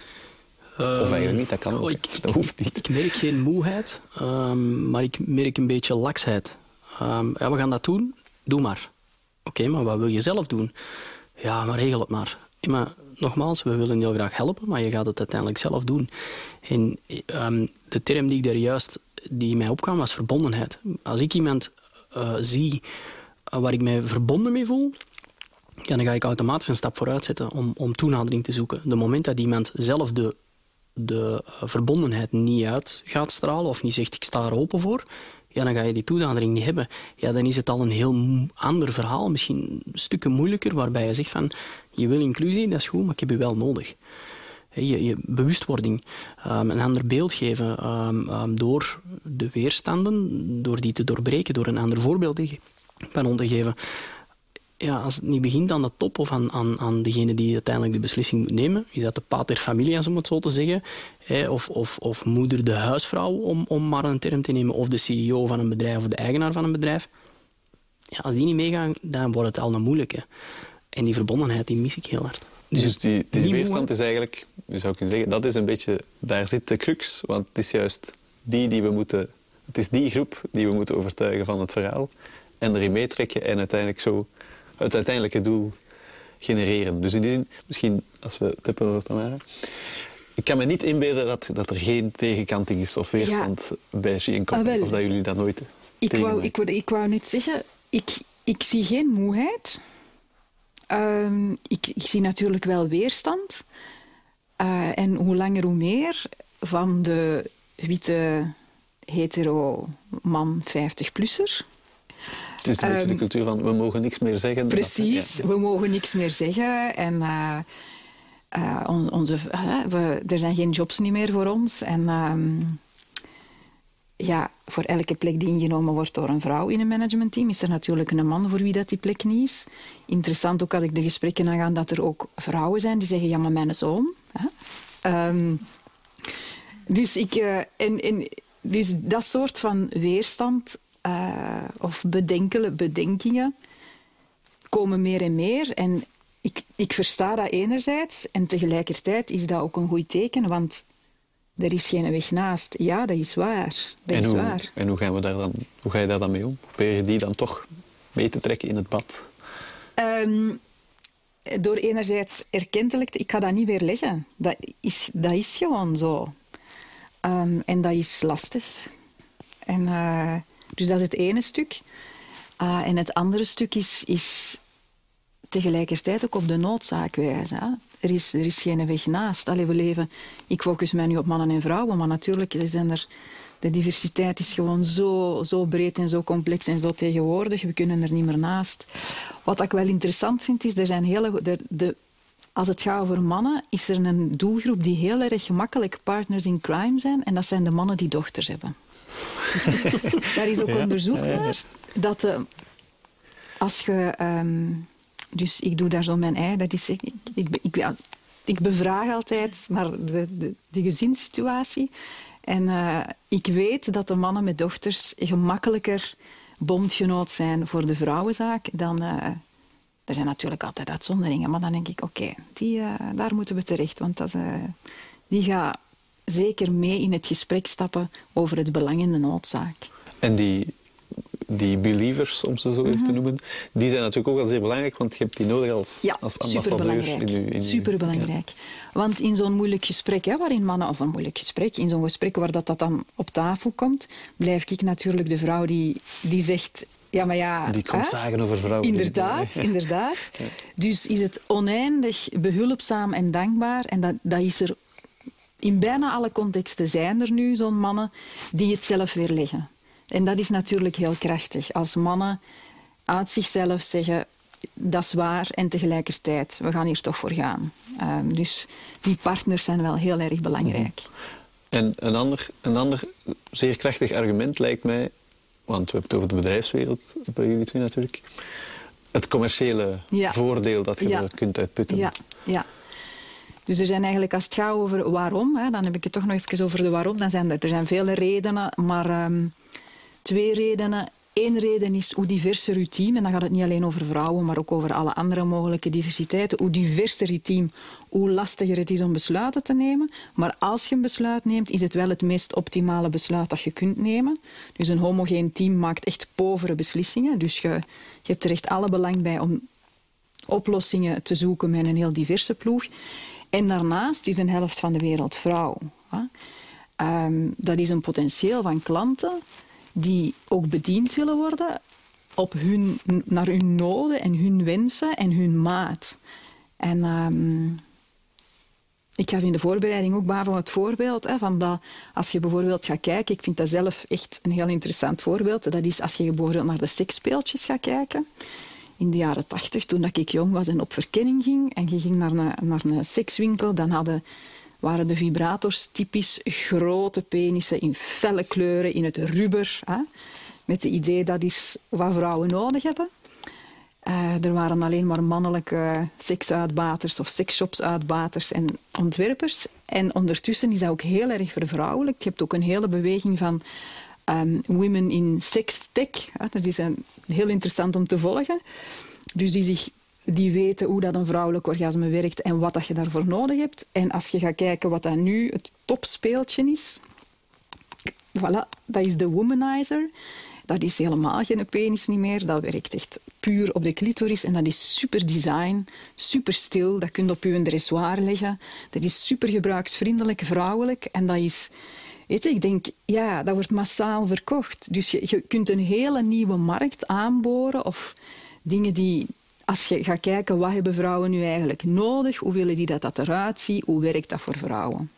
Of eigenlijk ehm, niet, dat kan ook. Ik, dat hoeft niet. Ik merk geen moeheid, um, maar ik merk een beetje laksheid. Um, ja, we gaan dat doen, doe maar. Oké, maar wat wil je zelf doen? Ja, maar regel het maar. Ja, maar nogmaals, we willen heel graag helpen, maar je gaat het uiteindelijk zelf doen. En de term die ik daar juist die mij opkwam was verbondenheid. Als ik iemand uh, zie uh, waar ik mij verbonden mee voel, ja, dan ga ik automatisch een stap vooruit zetten om, om toenadering te zoeken. De moment dat iemand zelf de de eh, verbondenheid niet uit gaat stralen of niet zegt ik sta er open voor, ja, dan ga je die toenadering niet hebben. Ja, dan is het al een heel ander verhaal, misschien stukken moeilijker, waarbij je zegt van je wil inclusie, dat is goed, maar ik heb je wel nodig. Je, je bewustwording, um, een ander beeld geven um, um, door de weerstanden, door die te doorbreken, door een ander voorbeeld te geven ja, als het niet begint aan de top of aan, aan, aan degene die uiteindelijk de beslissing moet nemen, is dat de pater familia, om het zo te zeggen, hè, of, of, of moeder de huisvrouw, om, om maar een term te nemen, of de CEO van een bedrijf of de eigenaar van een bedrijf. Ja, als die niet meegaan, dan wordt het al een moeilijke. En die verbondenheid, die mis ik heel hard. Dus, dus die, die weerstand is eigenlijk, je zou kunnen zeggen, dat is een beetje, daar zit de crux, want het is juist die die we moeten, het is die groep die we moeten overtuigen van het verhaal en erin meetrekken en uiteindelijk zo het uiteindelijke doel genereren. Dus in die zin, misschien als we het hebben over Tamara. Ik kan me niet inbeelden dat, dat er geen tegenkanting is of weerstand bij G ah, of dat jullie dat nooit ik wou, ik, wou, ik wou net zeggen, ik, ik zie geen moeheid. Uh, ik, ik, zie natuurlijk wel weerstand. Uh, en hoe langer hoe meer van de witte hetero man 50-plusser. Het is een beetje de ehm, cultuur van we mogen niks meer zeggen. Precies, we mogen niks meer zeggen. En uh, uh, onze, we, er zijn geen jobs niet meer voor ons. En ehm, ja, voor elke plek die ingenomen wordt door een vrouw in een managementteam, is er natuurlijk een man voor wie dat die plek niet is. Interessant ook als ik de gesprekken aangaan dat er ook vrouwen zijn die zeggen, ja, maar mijn zoon. Um, dus, ik, uh, en, en, dus dat soort van weerstand uh, of bedenkelen, bedenkingen komen meer en meer. En ik, ik versta dat enerzijds en tegelijkertijd is dat ook een goed teken, want er is geen weg naast. Ja, dat is waar. Dat en, is hoe, waar. en hoe, gaan we daar dan, hoe ga je daar dan mee om? Probeer je die dan toch mee te trekken in het bad? Um, door enerzijds erkentelijk te... Ik ga dat niet weer leggen. Dat is, dat is gewoon zo. Ehm, en dat is lastig. En, uh, dus dat is het ene stuk. Uh, en het andere stuk is, is tegelijkertijd ook op de noodzaak wijzen. Er, is, er is geen weg naast. Allee, we leven... Ik focus mij nu op mannen en vrouwen, maar natuurlijk zijn er de diversiteit is gewoon zo, zo breed en zo complex en zo tegenwoordig. We kunnen er niet meer naast. Wat ik wel interessant vind, is er zijn hele... De, als het gaat over mannen, is er een doelgroep die heel erg gemakkelijk partners in crime zijn. En dat zijn de mannen die dochters hebben. Daar is ook onderzoek naar. Dat uh, als je... Um, dus ik doe daar zo mijn ei. Dat is, ik, ik, ik, ik bevraag altijd naar de, de, de gezinssituatie. En uh, ik weet dat de mannen met dochters gemakkelijker bondgenoot zijn voor de vrouwenzaak dan... Uh, er zijn natuurlijk altijd uitzonderingen, maar dan denk ik, oké, okay, uh, daar moeten we terecht. Want dat, die gaat zeker mee in het gesprek stappen over het belang in de noodzaak. En die die believers, om ze zo even te mhm. noemen, die zijn natuurlijk ook wel zeer belangrijk, want je hebt die nodig als, ja, als ambassadeur. In uw, in superbelangrijk. Want in zo'n moeilijk gesprek, hè, waarin mannen, of een moeilijk gesprek, in zo'n gesprek waar dat, dat dan op tafel komt, blijf ik natuurlijk de vrouw die, die zegt ja, maar ja... Die komt zagen over vrouwen. Inderdaad, inderdaad. Dus is het oneindig behulpzaam en dankbaar. En dat, dat is er... In bijna alle contexten zijn er nu zo'n mannen die het zelf weer leggen. En dat is natuurlijk heel krachtig. Als mannen uit zichzelf zeggen, dat is waar en tegelijkertijd, we gaan hier toch voor gaan. Um, dus die partners zijn wel heel erg belangrijk. En een ander, een ander zeer krachtig argument lijkt mij, want we hebben het over de bedrijfswereld bij jullie twee natuurlijk, het commerciële ja. voordeel dat je ja. er kunt uitputten. Ja, ja. Dus er zijn eigenlijk, als het gaat over waarom, hè, dan heb ik het toch nog even over de waarom, dan zijn er, er zijn vele redenen, maar... Um, Twee redenen. Eén reden is hoe diverser uw team, en dan gaat het niet alleen over vrouwen, maar ook over alle andere mogelijke diversiteiten. Hoe diverser je team, hoe lastiger het is om besluiten te nemen. Maar als je een besluit neemt, is het wel het meest optimale besluit dat je kunt nemen. Dus een homogeen team maakt echt povere beslissingen. Dus je, je hebt er echt alle belang bij om oplossingen te zoeken met een heel diverse ploeg. En daarnaast is een helft van de wereld vrouw. Um, dat is een potentieel van klanten die ook bediend willen worden op hun, naar hun noden en hun wensen en hun maat. En um, ik gaf in de voorbereiding ook van het voorbeeld hè, van dat als je bijvoorbeeld gaat kijken, ik vind dat zelf echt een heel interessant voorbeeld, dat is als je bijvoorbeeld naar de seksspeeltjes gaat kijken. In de jaren tachtig, toen ik jong was en op verkenning ging, en je ging naar een, naar een sekswinkel, dan hadden waren de vibrators typisch grote penissen in felle kleuren, in het rubber. Hè? Met het idee dat is wat vrouwen nodig hebben. Uh, er waren alleen maar mannelijke seksuitbaters of sexshopsuitbaters en ontwerpers. En ondertussen is dat ook heel erg vervrouwelijkt. Je hebt ook een hele beweging van um, women in sex tech. Dat is een, heel interessant om te volgen. Dus die zich die weten hoe dat een vrouwelijk orgasme werkt en wat dat je daarvoor nodig hebt. En als je gaat kijken wat dat nu het topspeeltje is, voilà, dat is de womanizer. Dat is helemaal geen penis niet meer. Dat werkt echt puur op de clitoris. En dat is super design, super stil. Dat kun je op je dressoir leggen. Dat is super gebruiksvriendelijk, vrouwelijk. En dat is... Weet je, ik denk, ja, dat wordt massaal verkocht. Dus je, je kunt een hele nieuwe markt aanboren of dingen die, als je gaat kijken, wat hebben vrouwen nu eigenlijk nodig? Hoe willen die dat dat eruit ziet? Hoe werkt dat voor vrouwen?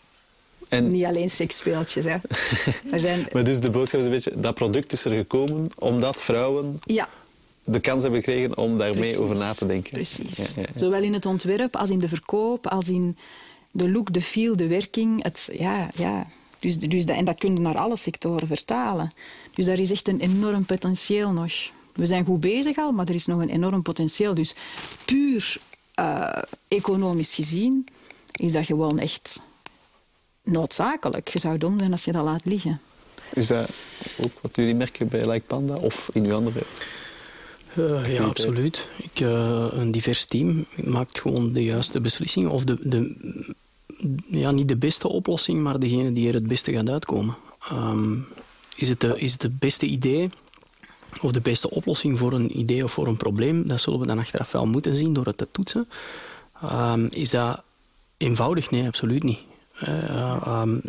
En... Niet alleen seksspeeltjes. Hè. er zijn... Maar dus de boodschap is een beetje, dat product is er gekomen omdat vrouwen ja. de kans hebben gekregen om daarmee over na te denken. Precies. Ja, ja, Zowel in het ontwerp als in de verkoop, als in de look, de feel, de werking. Het, ja, ja. Dus, dus dat, en dat kun je naar alle sectoren vertalen. Dus daar is echt een enorm potentieel nog. We zijn goed bezig al, maar er is nog een enorm potentieel. Dus puur uh, economisch gezien is dat gewoon echt noodzakelijk. Je zou dom zijn als je dat laat liggen. Is dat ook wat jullie merken bij Like Panda of in uw andere uh, ja, absoluut. Ik, uh, een divers team maakt gewoon de juiste beslissingen. Of de, de, ja, niet de beste oplossing, maar degene die er het beste gaat uitkomen. Um, is, het de, is het het beste idee? of de beste oplossing voor een idee of voor een probleem, dat zullen we dan achteraf wel moeten zien door het te toetsen. Ehm, is dat eenvoudig? Nee, absoluut niet. Uh, um,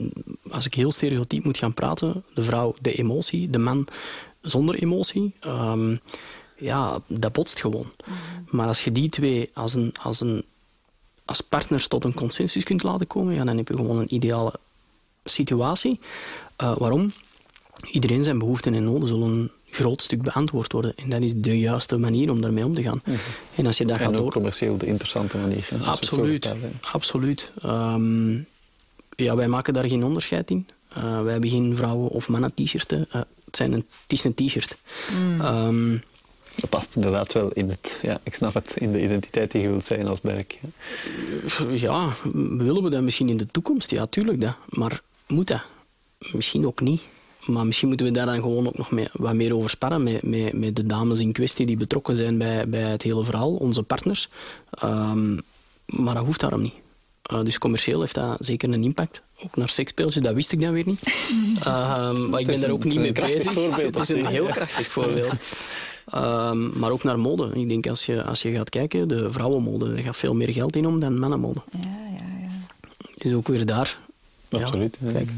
als ik heel stereotyp moet gaan praten, de vrouw de emotie, de man zonder emotie, um, ja, dat botst gewoon. Mm -hmm. Maar als je die twee als, een, als, een, als partners tot een consensus kunt laten komen, ja, dan heb je gewoon een ideale situatie. Uh, waarom? Iedereen zijn behoeften en noden zullen een groot stuk beantwoord worden. En dat is de juiste manier om daarmee om te gaan. Mhm. En als je dat En gaat ook door... commercieel de interessante manier. hè, Absoluut, absoluut. Ehm, ja, wij maken daar geen onderscheid in. Eh, wij hebben geen vrouwen- of mannen-t-shirten. Eh, het, zijn een, het is een t-shirt. Ehm, Dat past inderdaad wel in het, ja, ik snap het, in de identiteit die je wilt zijn als merk. hè. ja, willen we dat misschien in de toekomst? Ja, tuurlijk dat. Maar moet dat? Misschien ook niet. Maar misschien moeten we daar dan gewoon ook nog mee, wat meer over sparren met, met, met de dames in kwestie die betrokken zijn bij, bij het hele verhaal, onze partners. Ehm, maar dat hoeft daarom niet. Uh, dus commercieel heeft dat zeker een impact. Ook naar seksspeeltjes, dat wist ik dan weer niet. Ehm, maar ik ben daar ook niet mee bezig. Het is een heel krachtig voorbeeld. Ehm, maar ook naar mode. Ik denk als je, als je gaat kijken, de vrouwenmode, daar gaat veel meer geld in om dan mannenmode. Ja, ja, ja. Dus ook weer daar. ja, Absoluut. kijk.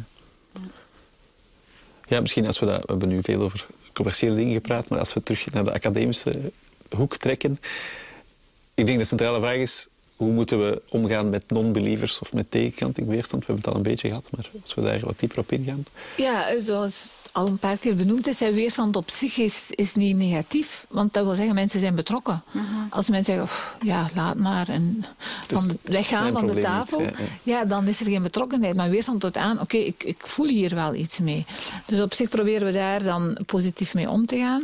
Ja, misschien als we dat... We hebben nu veel over commerciële dingen gepraat, maar als we terug naar de academische hoek trekken... Ik denk de centrale vraag is, hoe moeten we omgaan met non-believers of met tegenkanting, weerstand? We hebben het al een beetje gehad, maar als we daar wat dieper op ingaan... Ja, zoals al een paar keer benoemd is, hè, weerstand op zich is, is niet negatief. Want dat wil zeggen, mensen zijn betrokken. Als mensen zeggen, "Pff, ja, laat maar, en van de, weggaan mijn van de tafel, niet, ja, ja, dan is er geen betrokkenheid. Maar weerstand tot aan, oké, ik, ik voel hier wel iets mee. Dus op zich proberen we daar dan positief mee om te gaan.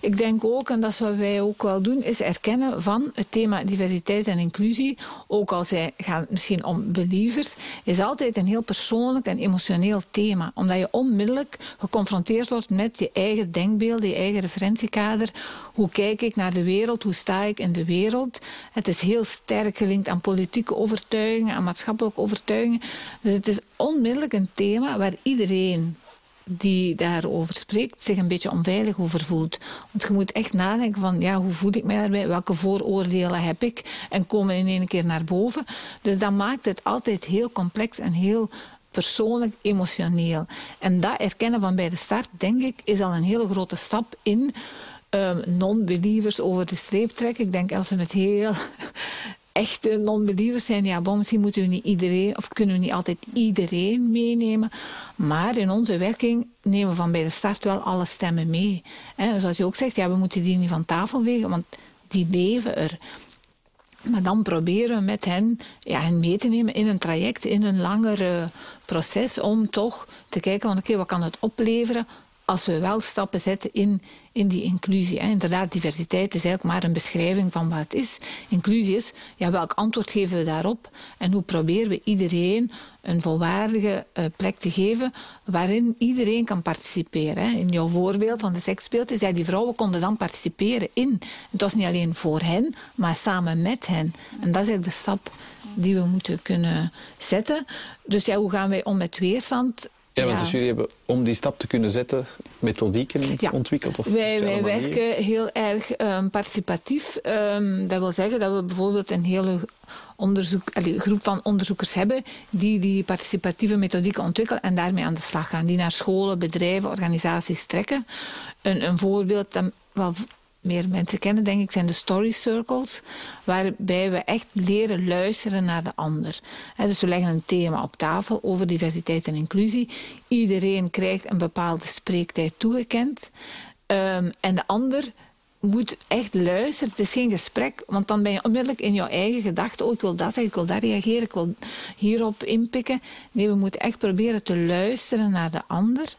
Ik denk ook, en dat is wat wij ook wel doen, is erkennen van het thema diversiteit en inclusie, ook al zij gaan misschien om believers, is altijd een heel persoonlijk en emotioneel thema. Omdat je onmiddellijk geconfronteerd wordt met je eigen denkbeelden, je eigen referentiekader. Hoe kijk ik naar de wereld? Hoe sta ik in de wereld? Het is heel sterk gelinkt aan politieke overtuigingen, aan maatschappelijke overtuigingen. Dus het is onmiddellijk een thema waar iedereen die daarover spreekt, zich een beetje onveilig over voelt. Want je moet echt nadenken van, ja, hoe voel ik mij daarbij? Welke vooroordelen heb ik? En komen in één keer naar boven. Dus dat maakt het altijd heel complex en heel persoonlijk, emotioneel. En dat erkennen van bij de start, denk ik, is al een hele grote stap in um, non-believers over de streep trekken. Ik denk als we met heel echte non-believers zijn, ja, misschien moeten we niet iedereen, of kunnen we niet altijd iedereen meenemen. Maar in onze werking nemen we van bij de start wel alle stemmen mee. En zoals je ook zegt, ja, we moeten die niet van tafel wegen, want die leven er. Maar dan proberen we met hen, ja, hen mee te nemen in een traject, in een langer proces, om toch te kijken, van, oké, wat kan het opleveren als we wel stappen zetten in, in die inclusie. Hè. Inderdaad, diversiteit is eigenlijk maar een beschrijving van wat het is. Inclusie is, ja, welk antwoord geven we daarop? En hoe proberen we iedereen een volwaardige uh, plek te geven waarin iedereen kan participeren. Hè. In jouw voorbeeld van de seksspeeltjes, ja, die vrouwen konden dan participeren in. Het was niet alleen voor hen, maar samen met hen. En dat is eigenlijk de stap die we moeten kunnen zetten. Dus ja, hoe gaan wij om met weerstand? Ja, want dus jullie hebben om die stap te kunnen zetten methodieken ja. ontwikkeld? Of wij wij werken heel erg um, participatief. Um, dat wil zeggen dat we bijvoorbeeld een hele onderzoek, allee, groep van onderzoekers hebben die die participatieve methodieken ontwikkelen en daarmee aan de slag gaan. Die naar scholen, bedrijven, organisaties trekken. Een, een voorbeeld dat wel meer mensen kennen, denk ik, zijn de story circles, waarbij we echt leren luisteren naar de ander. Dus we leggen een thema op tafel over diversiteit en inclusie. Iedereen krijgt een bepaalde spreektijd toegekend. Um, en de ander moet echt luisteren. Het is geen gesprek, want dan ben je onmiddellijk in jouw eigen gedachte. Oh, ik wil dat zeggen, ik wil daar reageren, ik wil hierop inpikken. Nee, we moeten echt proberen te luisteren naar de ander.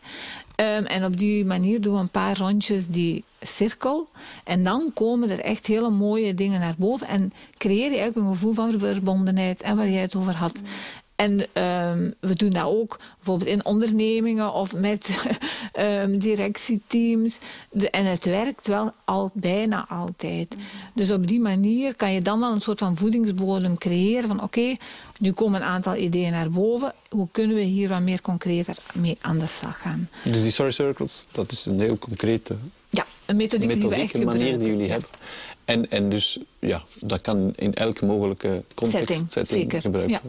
Um, en op die manier doen we een paar rondjes die cirkel. En dan komen er echt hele mooie dingen naar boven. En creëer je eigenlijk een gevoel van verbondenheid. En waar jij het over had. En um, we doen dat ook bijvoorbeeld in ondernemingen of met um, directieteams. De, en het werkt wel al, bijna altijd. Dus op die manier kan je dan al een soort van voedingsbodem creëren. Van oké, okay, nu komen een aantal ideeën naar boven. Hoe kunnen we hier wat meer concreter mee aan de slag gaan? Dus die story circles, dat is een heel concrete ja. een methodiek die we echt een manier gebruiken. die jullie hebben. En, en dus, ja, dat kan in elke mogelijke context, Setting, gebruikt Ja. worden. Ja.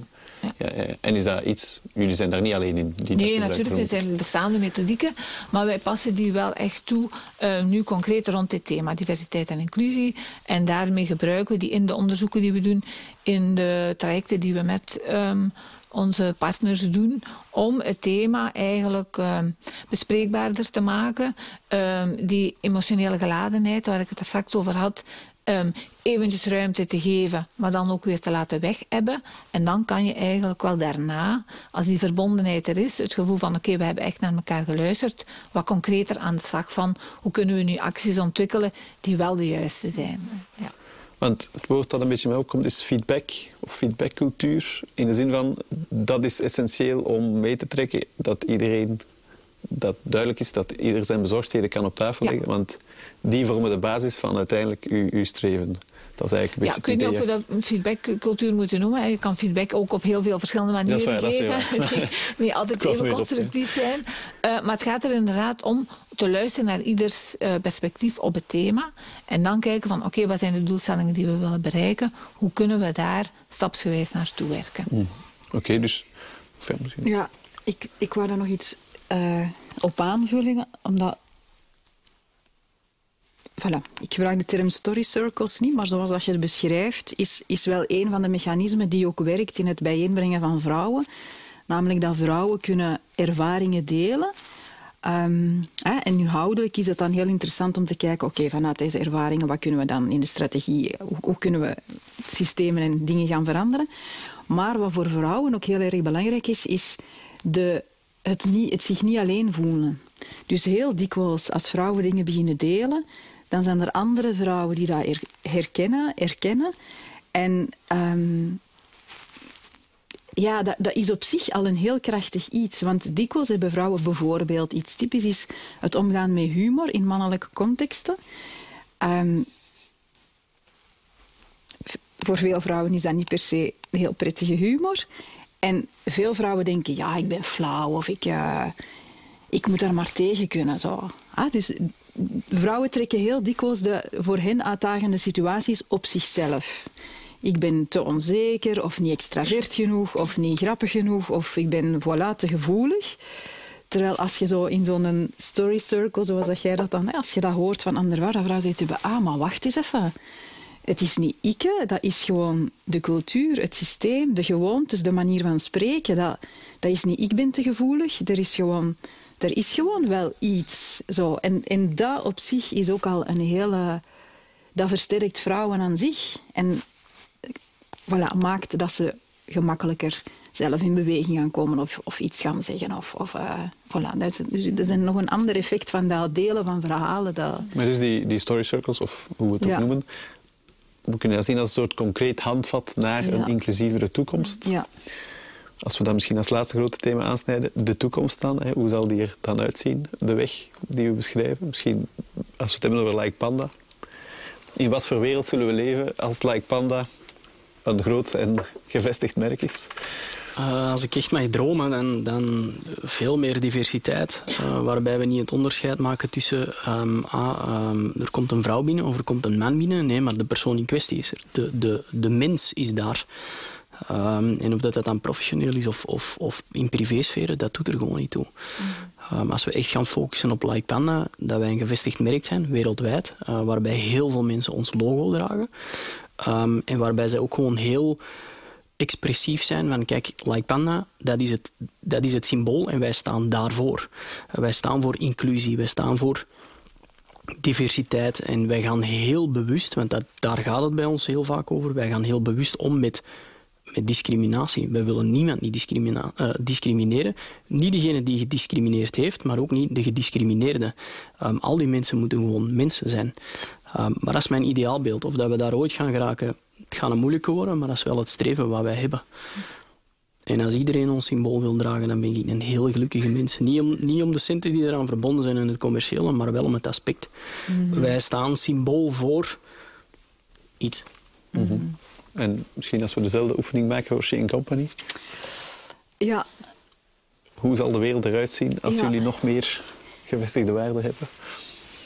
Ja. En is dat iets, jullie zijn daar niet alleen in? Die Nee, natuurlijk, er zijn bestaande methodieken, maar wij passen die wel echt toe, eh, nu concreet rond dit thema, diversiteit en inclusie. En daarmee gebruiken we die in de onderzoeken die we doen, in de trajecten die we met ehm, onze partners doen, om het thema eigenlijk ehm, bespreekbaarder te maken. Ehm, die emotionele geladenheid, waar ik het er straks over had, ehm eventjes ruimte te geven, maar dan ook weer te laten weghebben. En dan kan je eigenlijk wel daarna, als die verbondenheid er is, het gevoel van oké, we hebben echt naar elkaar geluisterd, wat concreter aan de slag van hoe kunnen we nu acties ontwikkelen die wel de juiste zijn. Ja. Want het woord dat een beetje mij opkomt is feedback of feedbackcultuur. In de zin van, dat is essentieel om mee te trekken dat iedereen, dat duidelijk is dat ieder zijn bezorgdheden kan op tafel Ja. leggen. Want die vormen de basis van uiteindelijk uw, uw streven. Dat is eigenlijk een Ja, beetje ik weet niet of we dat een feedbackcultuur moeten noemen. Je kan feedback ook op heel veel verschillende manieren Dat is waar, dat is geven. Die niet altijd even op, constructief zijn. Eh, maar het gaat er inderdaad om te luisteren naar ieders eh, perspectief op het thema. En dan kijken van, oké, wat zijn de doelstellingen die we willen bereiken? Hoe kunnen we daar stapsgewijs naartoe werken? Hm. Oké, dus... ja, misschien- Ja, ik, ik wou daar nog iets eh, op aanvullen, omdat... Voilà, ik gebruik de term story circles niet, maar zoals dat je het beschrijft, is, is wel een van de mechanismen die ook werkt in het bijeenbrengen van vrouwen. Namelijk dat vrouwen kunnen ervaringen delen. Ehm, hè, en inhoudelijk is het dan heel interessant om te kijken, oké, vanuit deze ervaringen, wat kunnen we dan in de strategie, hoe, hoe kunnen we systemen en dingen gaan veranderen? Maar wat voor vrouwen ook heel erg belangrijk is, is de, het, niet, het zich niet alleen voelen. Dus heel dikwijls, als vrouwen dingen beginnen delen, dan zijn er andere vrouwen die dat her- herkennen, erkennen. En ehm, ja, dat, dat is op zich al een heel krachtig iets. Want dikwijls hebben vrouwen bijvoorbeeld iets typisch is het omgaan met humor in mannelijke contexten. Ehm, voor veel vrouwen is dat niet per se heel prettige humor. En veel vrouwen denken, ja, ik ben flauw of ik, eh, ik moet daar maar tegen kunnen. Zo. Ah, dus vrouwen trekken heel dikwijls de voor hen uitdagende situaties op zichzelf. Ik ben te onzeker, of niet extravert genoeg, of niet grappig genoeg, of ik ben voilà, te gevoelig. Terwijl als je zo in zo'n story circle, zoals dat jij dat dan, als je dat hoort van vrouwen, dan vrouw zegt, ah, maar wacht eens even. Het is niet ikke, dat is gewoon de cultuur, het systeem, de gewoontes, de manier van spreken. Dat, dat is niet ik ben te gevoelig, er is gewoon, er is gewoon wel iets. Zo. En, en dat op zich is ook al een hele... Dat versterkt vrouwen aan zich. En voilà, maakt dat ze gemakkelijker zelf in beweging gaan komen of, of iets gaan zeggen. Of, of, eh, voilà. dat, is, dus dat is een- nog een ander effect van dat delen van verhalen. Dat, Maar dus die, die story circles, of hoe we het ook noemen, we kunnen dat zien als een soort concreet handvat naar Ja. een inclusievere toekomst. ja. Als we dat misschien als laatste grote thema aansnijden, de toekomst dan. Hè, hoe zal die er dan uitzien, de weg die we beschrijven? Misschien als we het hebben over Like Panda. In wat voor wereld zullen we leven als Like Panda een groot en gevestigd merk is? Eh, als ik echt mag dromen, dan, dan veel meer diversiteit. eh, waarbij we niet het onderscheid maken tussen ehm, ah, ehm, er komt een vrouw binnen of er komt een man binnen. Nee, maar de persoon in kwestie is er. De, de, de mens is daar. Ehm, en of dat, dat dan professioneel is of, of, of in privésfeer, dat doet er gewoon niet toe. Ehm, als we echt gaan focussen op Like Panda, dat wij een gevestigd merk zijn, wereldwijd, eh, waarbij heel veel mensen ons logo dragen. Ehm, en waarbij zij ook gewoon heel expressief zijn van kijk, Like Panda, dat is het, dat is het symbool en wij staan daarvoor. Eh, wij staan voor inclusie, wij staan voor diversiteit en wij gaan heel bewust, want dat, daar gaat het bij ons heel vaak over, wij gaan heel bewust om met, met discriminatie. Wij willen niemand niet discrimina- eh, discrimineren. Niet degene die gediscrimineerd heeft, maar ook niet de gediscrimineerde. Ehm, al die mensen moeten gewoon mensen zijn. Ehm, maar dat is mijn ideaalbeeld. Of dat we daar ooit gaan geraken, het gaat een moeilijke worden, maar dat is wel het streven wat wij hebben. En als iedereen ons symbool wil dragen, dan ben ik een heel gelukkige mens. Niet om, niet om de centen die eraan verbonden zijn en het commerciële, maar wel om het aspect. Wij staan symbool voor iets. En misschien als we dezelfde oefening maken voor Shane Company. ja, Hoe zal de wereld eruit zien als Ja. jullie nog meer gevestigde waarden hebben?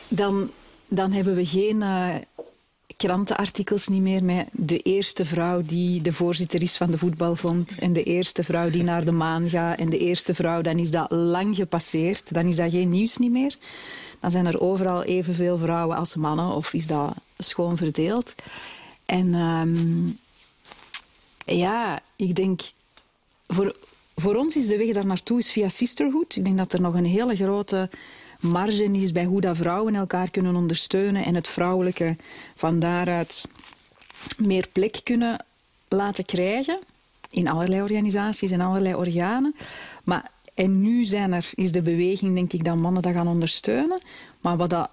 dan dan hebben we geen uh, krantenartikels niet meer met de eerste vrouw die de voorzitter is van de voetbalfonds en de eerste vrouw die naar de maan gaat en de eerste vrouw, dan is dat lang gepasseerd. Dan is dat geen nieuws niet meer. Dan zijn er overal evenveel vrouwen als mannen of is dat schoon verdeeld. En um, ja, ik denk, voor, voor ons is de weg daar naartoe is via sisterhood. Ik denk dat er nog een hele grote marge is bij hoe dat vrouwen elkaar kunnen ondersteunen en het vrouwelijke van daaruit meer plek kunnen laten krijgen in allerlei organisaties en allerlei organen. Maar, en nu zijn er, is de beweging, denk ik, dat mannen dat gaan ondersteunen. Maar wat dat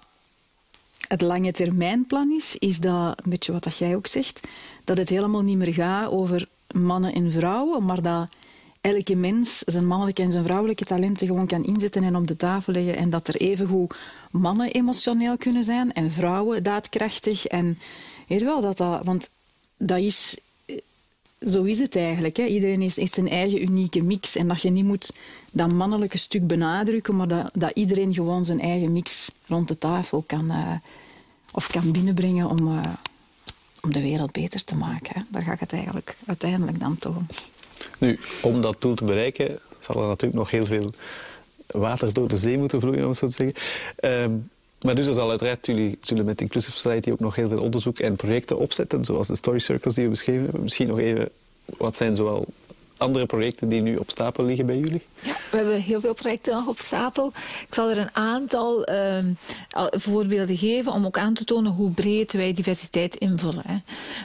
het lange termijnplan is, is dat, een beetje wat dat jij ook zegt, dat het helemaal niet meer gaat over mannen en vrouwen, maar dat elke mens zijn mannelijke en zijn vrouwelijke talenten gewoon kan inzetten en op de tafel leggen. En dat er evengoed mannen emotioneel kunnen zijn en vrouwen daadkrachtig. En weet wel dat dat, want dat is, zo is het eigenlijk. Hè. Iedereen is, is zijn eigen unieke mix. En dat je niet moet dat mannelijke stuk benadrukken, maar dat, dat iedereen gewoon zijn eigen mix rond de tafel kan, uh, of kan binnenbrengen om, uh, om de wereld beter te maken. Hè. Daar gaat het eigenlijk uiteindelijk dan om. Nu, om dat doel te bereiken, zal er natuurlijk nog heel veel water door de zee moeten vloeien, om zo te zeggen. Ehm, maar dus zal uiteraard, jullie zullen met Inclusive Society ook nog heel veel onderzoek en projecten opzetten, zoals de story circles die we beschreven hebben. Misschien nog even, wat zijn zowel andere projecten die nu op stapel liggen bij jullie? Ja, we hebben heel veel projecten nog op stapel. Ik zal er een aantal uh, voorbeelden geven om ook aan te tonen hoe breed wij diversiteit invullen. Hè.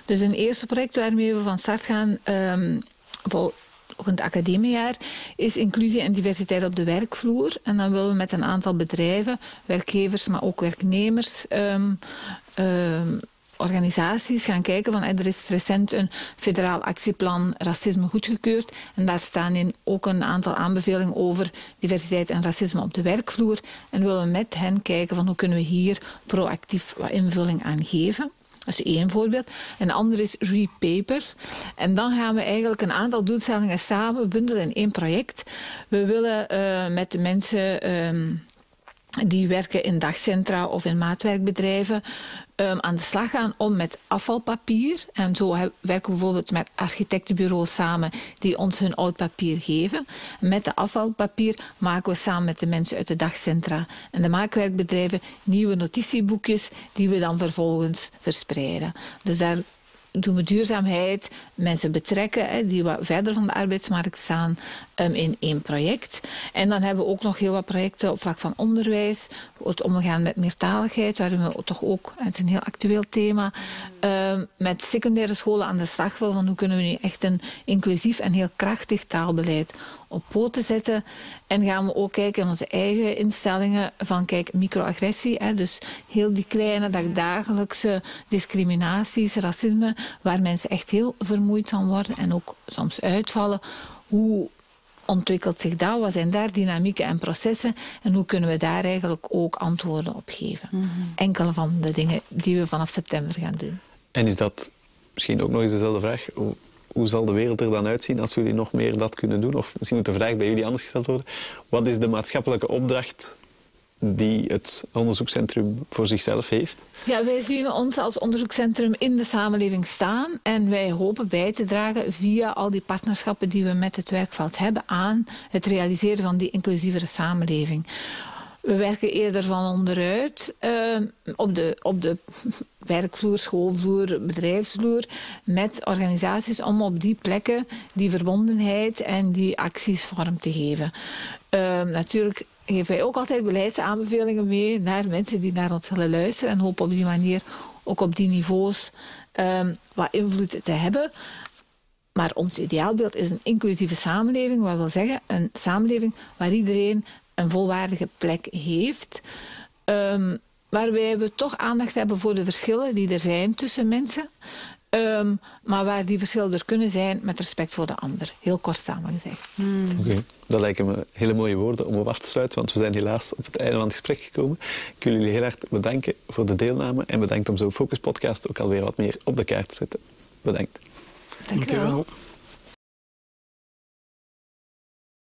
Dus een eerste project waarmee we van start gaan um, volgend academiejaar is inclusie en diversiteit op de werkvloer. En dan willen we met een aantal bedrijven, werkgevers, maar ook werknemers. Um, organisaties gaan kijken van er is recent een federaal actieplan racisme goedgekeurd en daar staan in ook een aantal aanbevelingen over diversiteit en racisme op de werkvloer en willen we met hen kijken van hoe kunnen we hier proactief wat invulling aan geven. Dat is één voorbeeld. Een ander is Repaper. En dan gaan we eigenlijk een aantal doelstellingen samen bundelen in één project. We willen uh, met de mensen... Um, die werken in dagcentra of in maatwerkbedrijven um, aan de slag gaan om met afvalpapier. En zo werken we bijvoorbeeld met architectenbureaus samen die ons hun oud papier geven. Met de afvalpapier maken we samen met de mensen uit de dagcentra en de maakwerkbedrijven nieuwe notitieboekjes die we dan vervolgens verspreiden. Dus daar doen we duurzaamheid, mensen betrekken die wat verder van de arbeidsmarkt staan um, in één project. En dan hebben we ook nog heel wat projecten op vlak van onderwijs, het omgaan met meertaligheid, waarin we toch ook, het is een heel actueel thema, um, met secundaire scholen aan de slag willen van hoe kunnen we nu echt een inclusief en heel krachtig taalbeleid op poten zetten. En gaan we ook kijken in onze eigen instellingen van kijk, microagressie. Hè, dus heel die kleine dagelijkse discriminaties, racisme, waar mensen echt heel vermoeid van worden en ook soms uitvallen. Hoe ontwikkelt zich dat? Wat zijn daar dynamieken en processen? En hoe kunnen we daar eigenlijk ook antwoorden op geven? Mm Enkele van de dingen die we vanaf september gaan doen. En is dat misschien ook nog eens dezelfde vraag? hoe zal de wereld er dan uitzien als jullie nog meer dat kunnen doen? Of misschien moet de vraag bij jullie anders gesteld worden. Wat is de maatschappelijke opdracht die het onderzoekscentrum voor zichzelf heeft? Ja, wij zien ons als onderzoekscentrum in de samenleving staan en wij hopen bij te dragen via al die partnerschappen die we met het werkveld hebben aan het realiseren van die inclusievere samenleving. We werken eerder van onderuit uh, op, de, op de werkvloer, schoolvloer, bedrijfsvloer met organisaties om op die plekken die verbondenheid en die acties vorm te geven. Uh, natuurlijk geven wij ook altijd beleidsaanbevelingen mee naar mensen die naar ons zullen luisteren en hopen op die manier ook op die niveaus uh, wat invloed te hebben. Maar ons ideaalbeeld is een inclusieve samenleving. Wat wil zeggen, een samenleving waar iedereen een volwaardige plek heeft. Um, waarbij we toch aandacht hebben voor de verschillen die er zijn tussen mensen. Um, maar waar die verschillen er kunnen zijn met respect voor de ander. Heel kort samengezegd. Hmm. Oké, dat lijken me hele mooie woorden om op af te sluiten, want we zijn helaas op het einde van het gesprek gekomen. Ik wil jullie heel erg bedanken voor de deelname en bedankt om zo'n Focus Podcast ook alweer wat meer op de kaart te zetten. Bedankt. Dank je wel.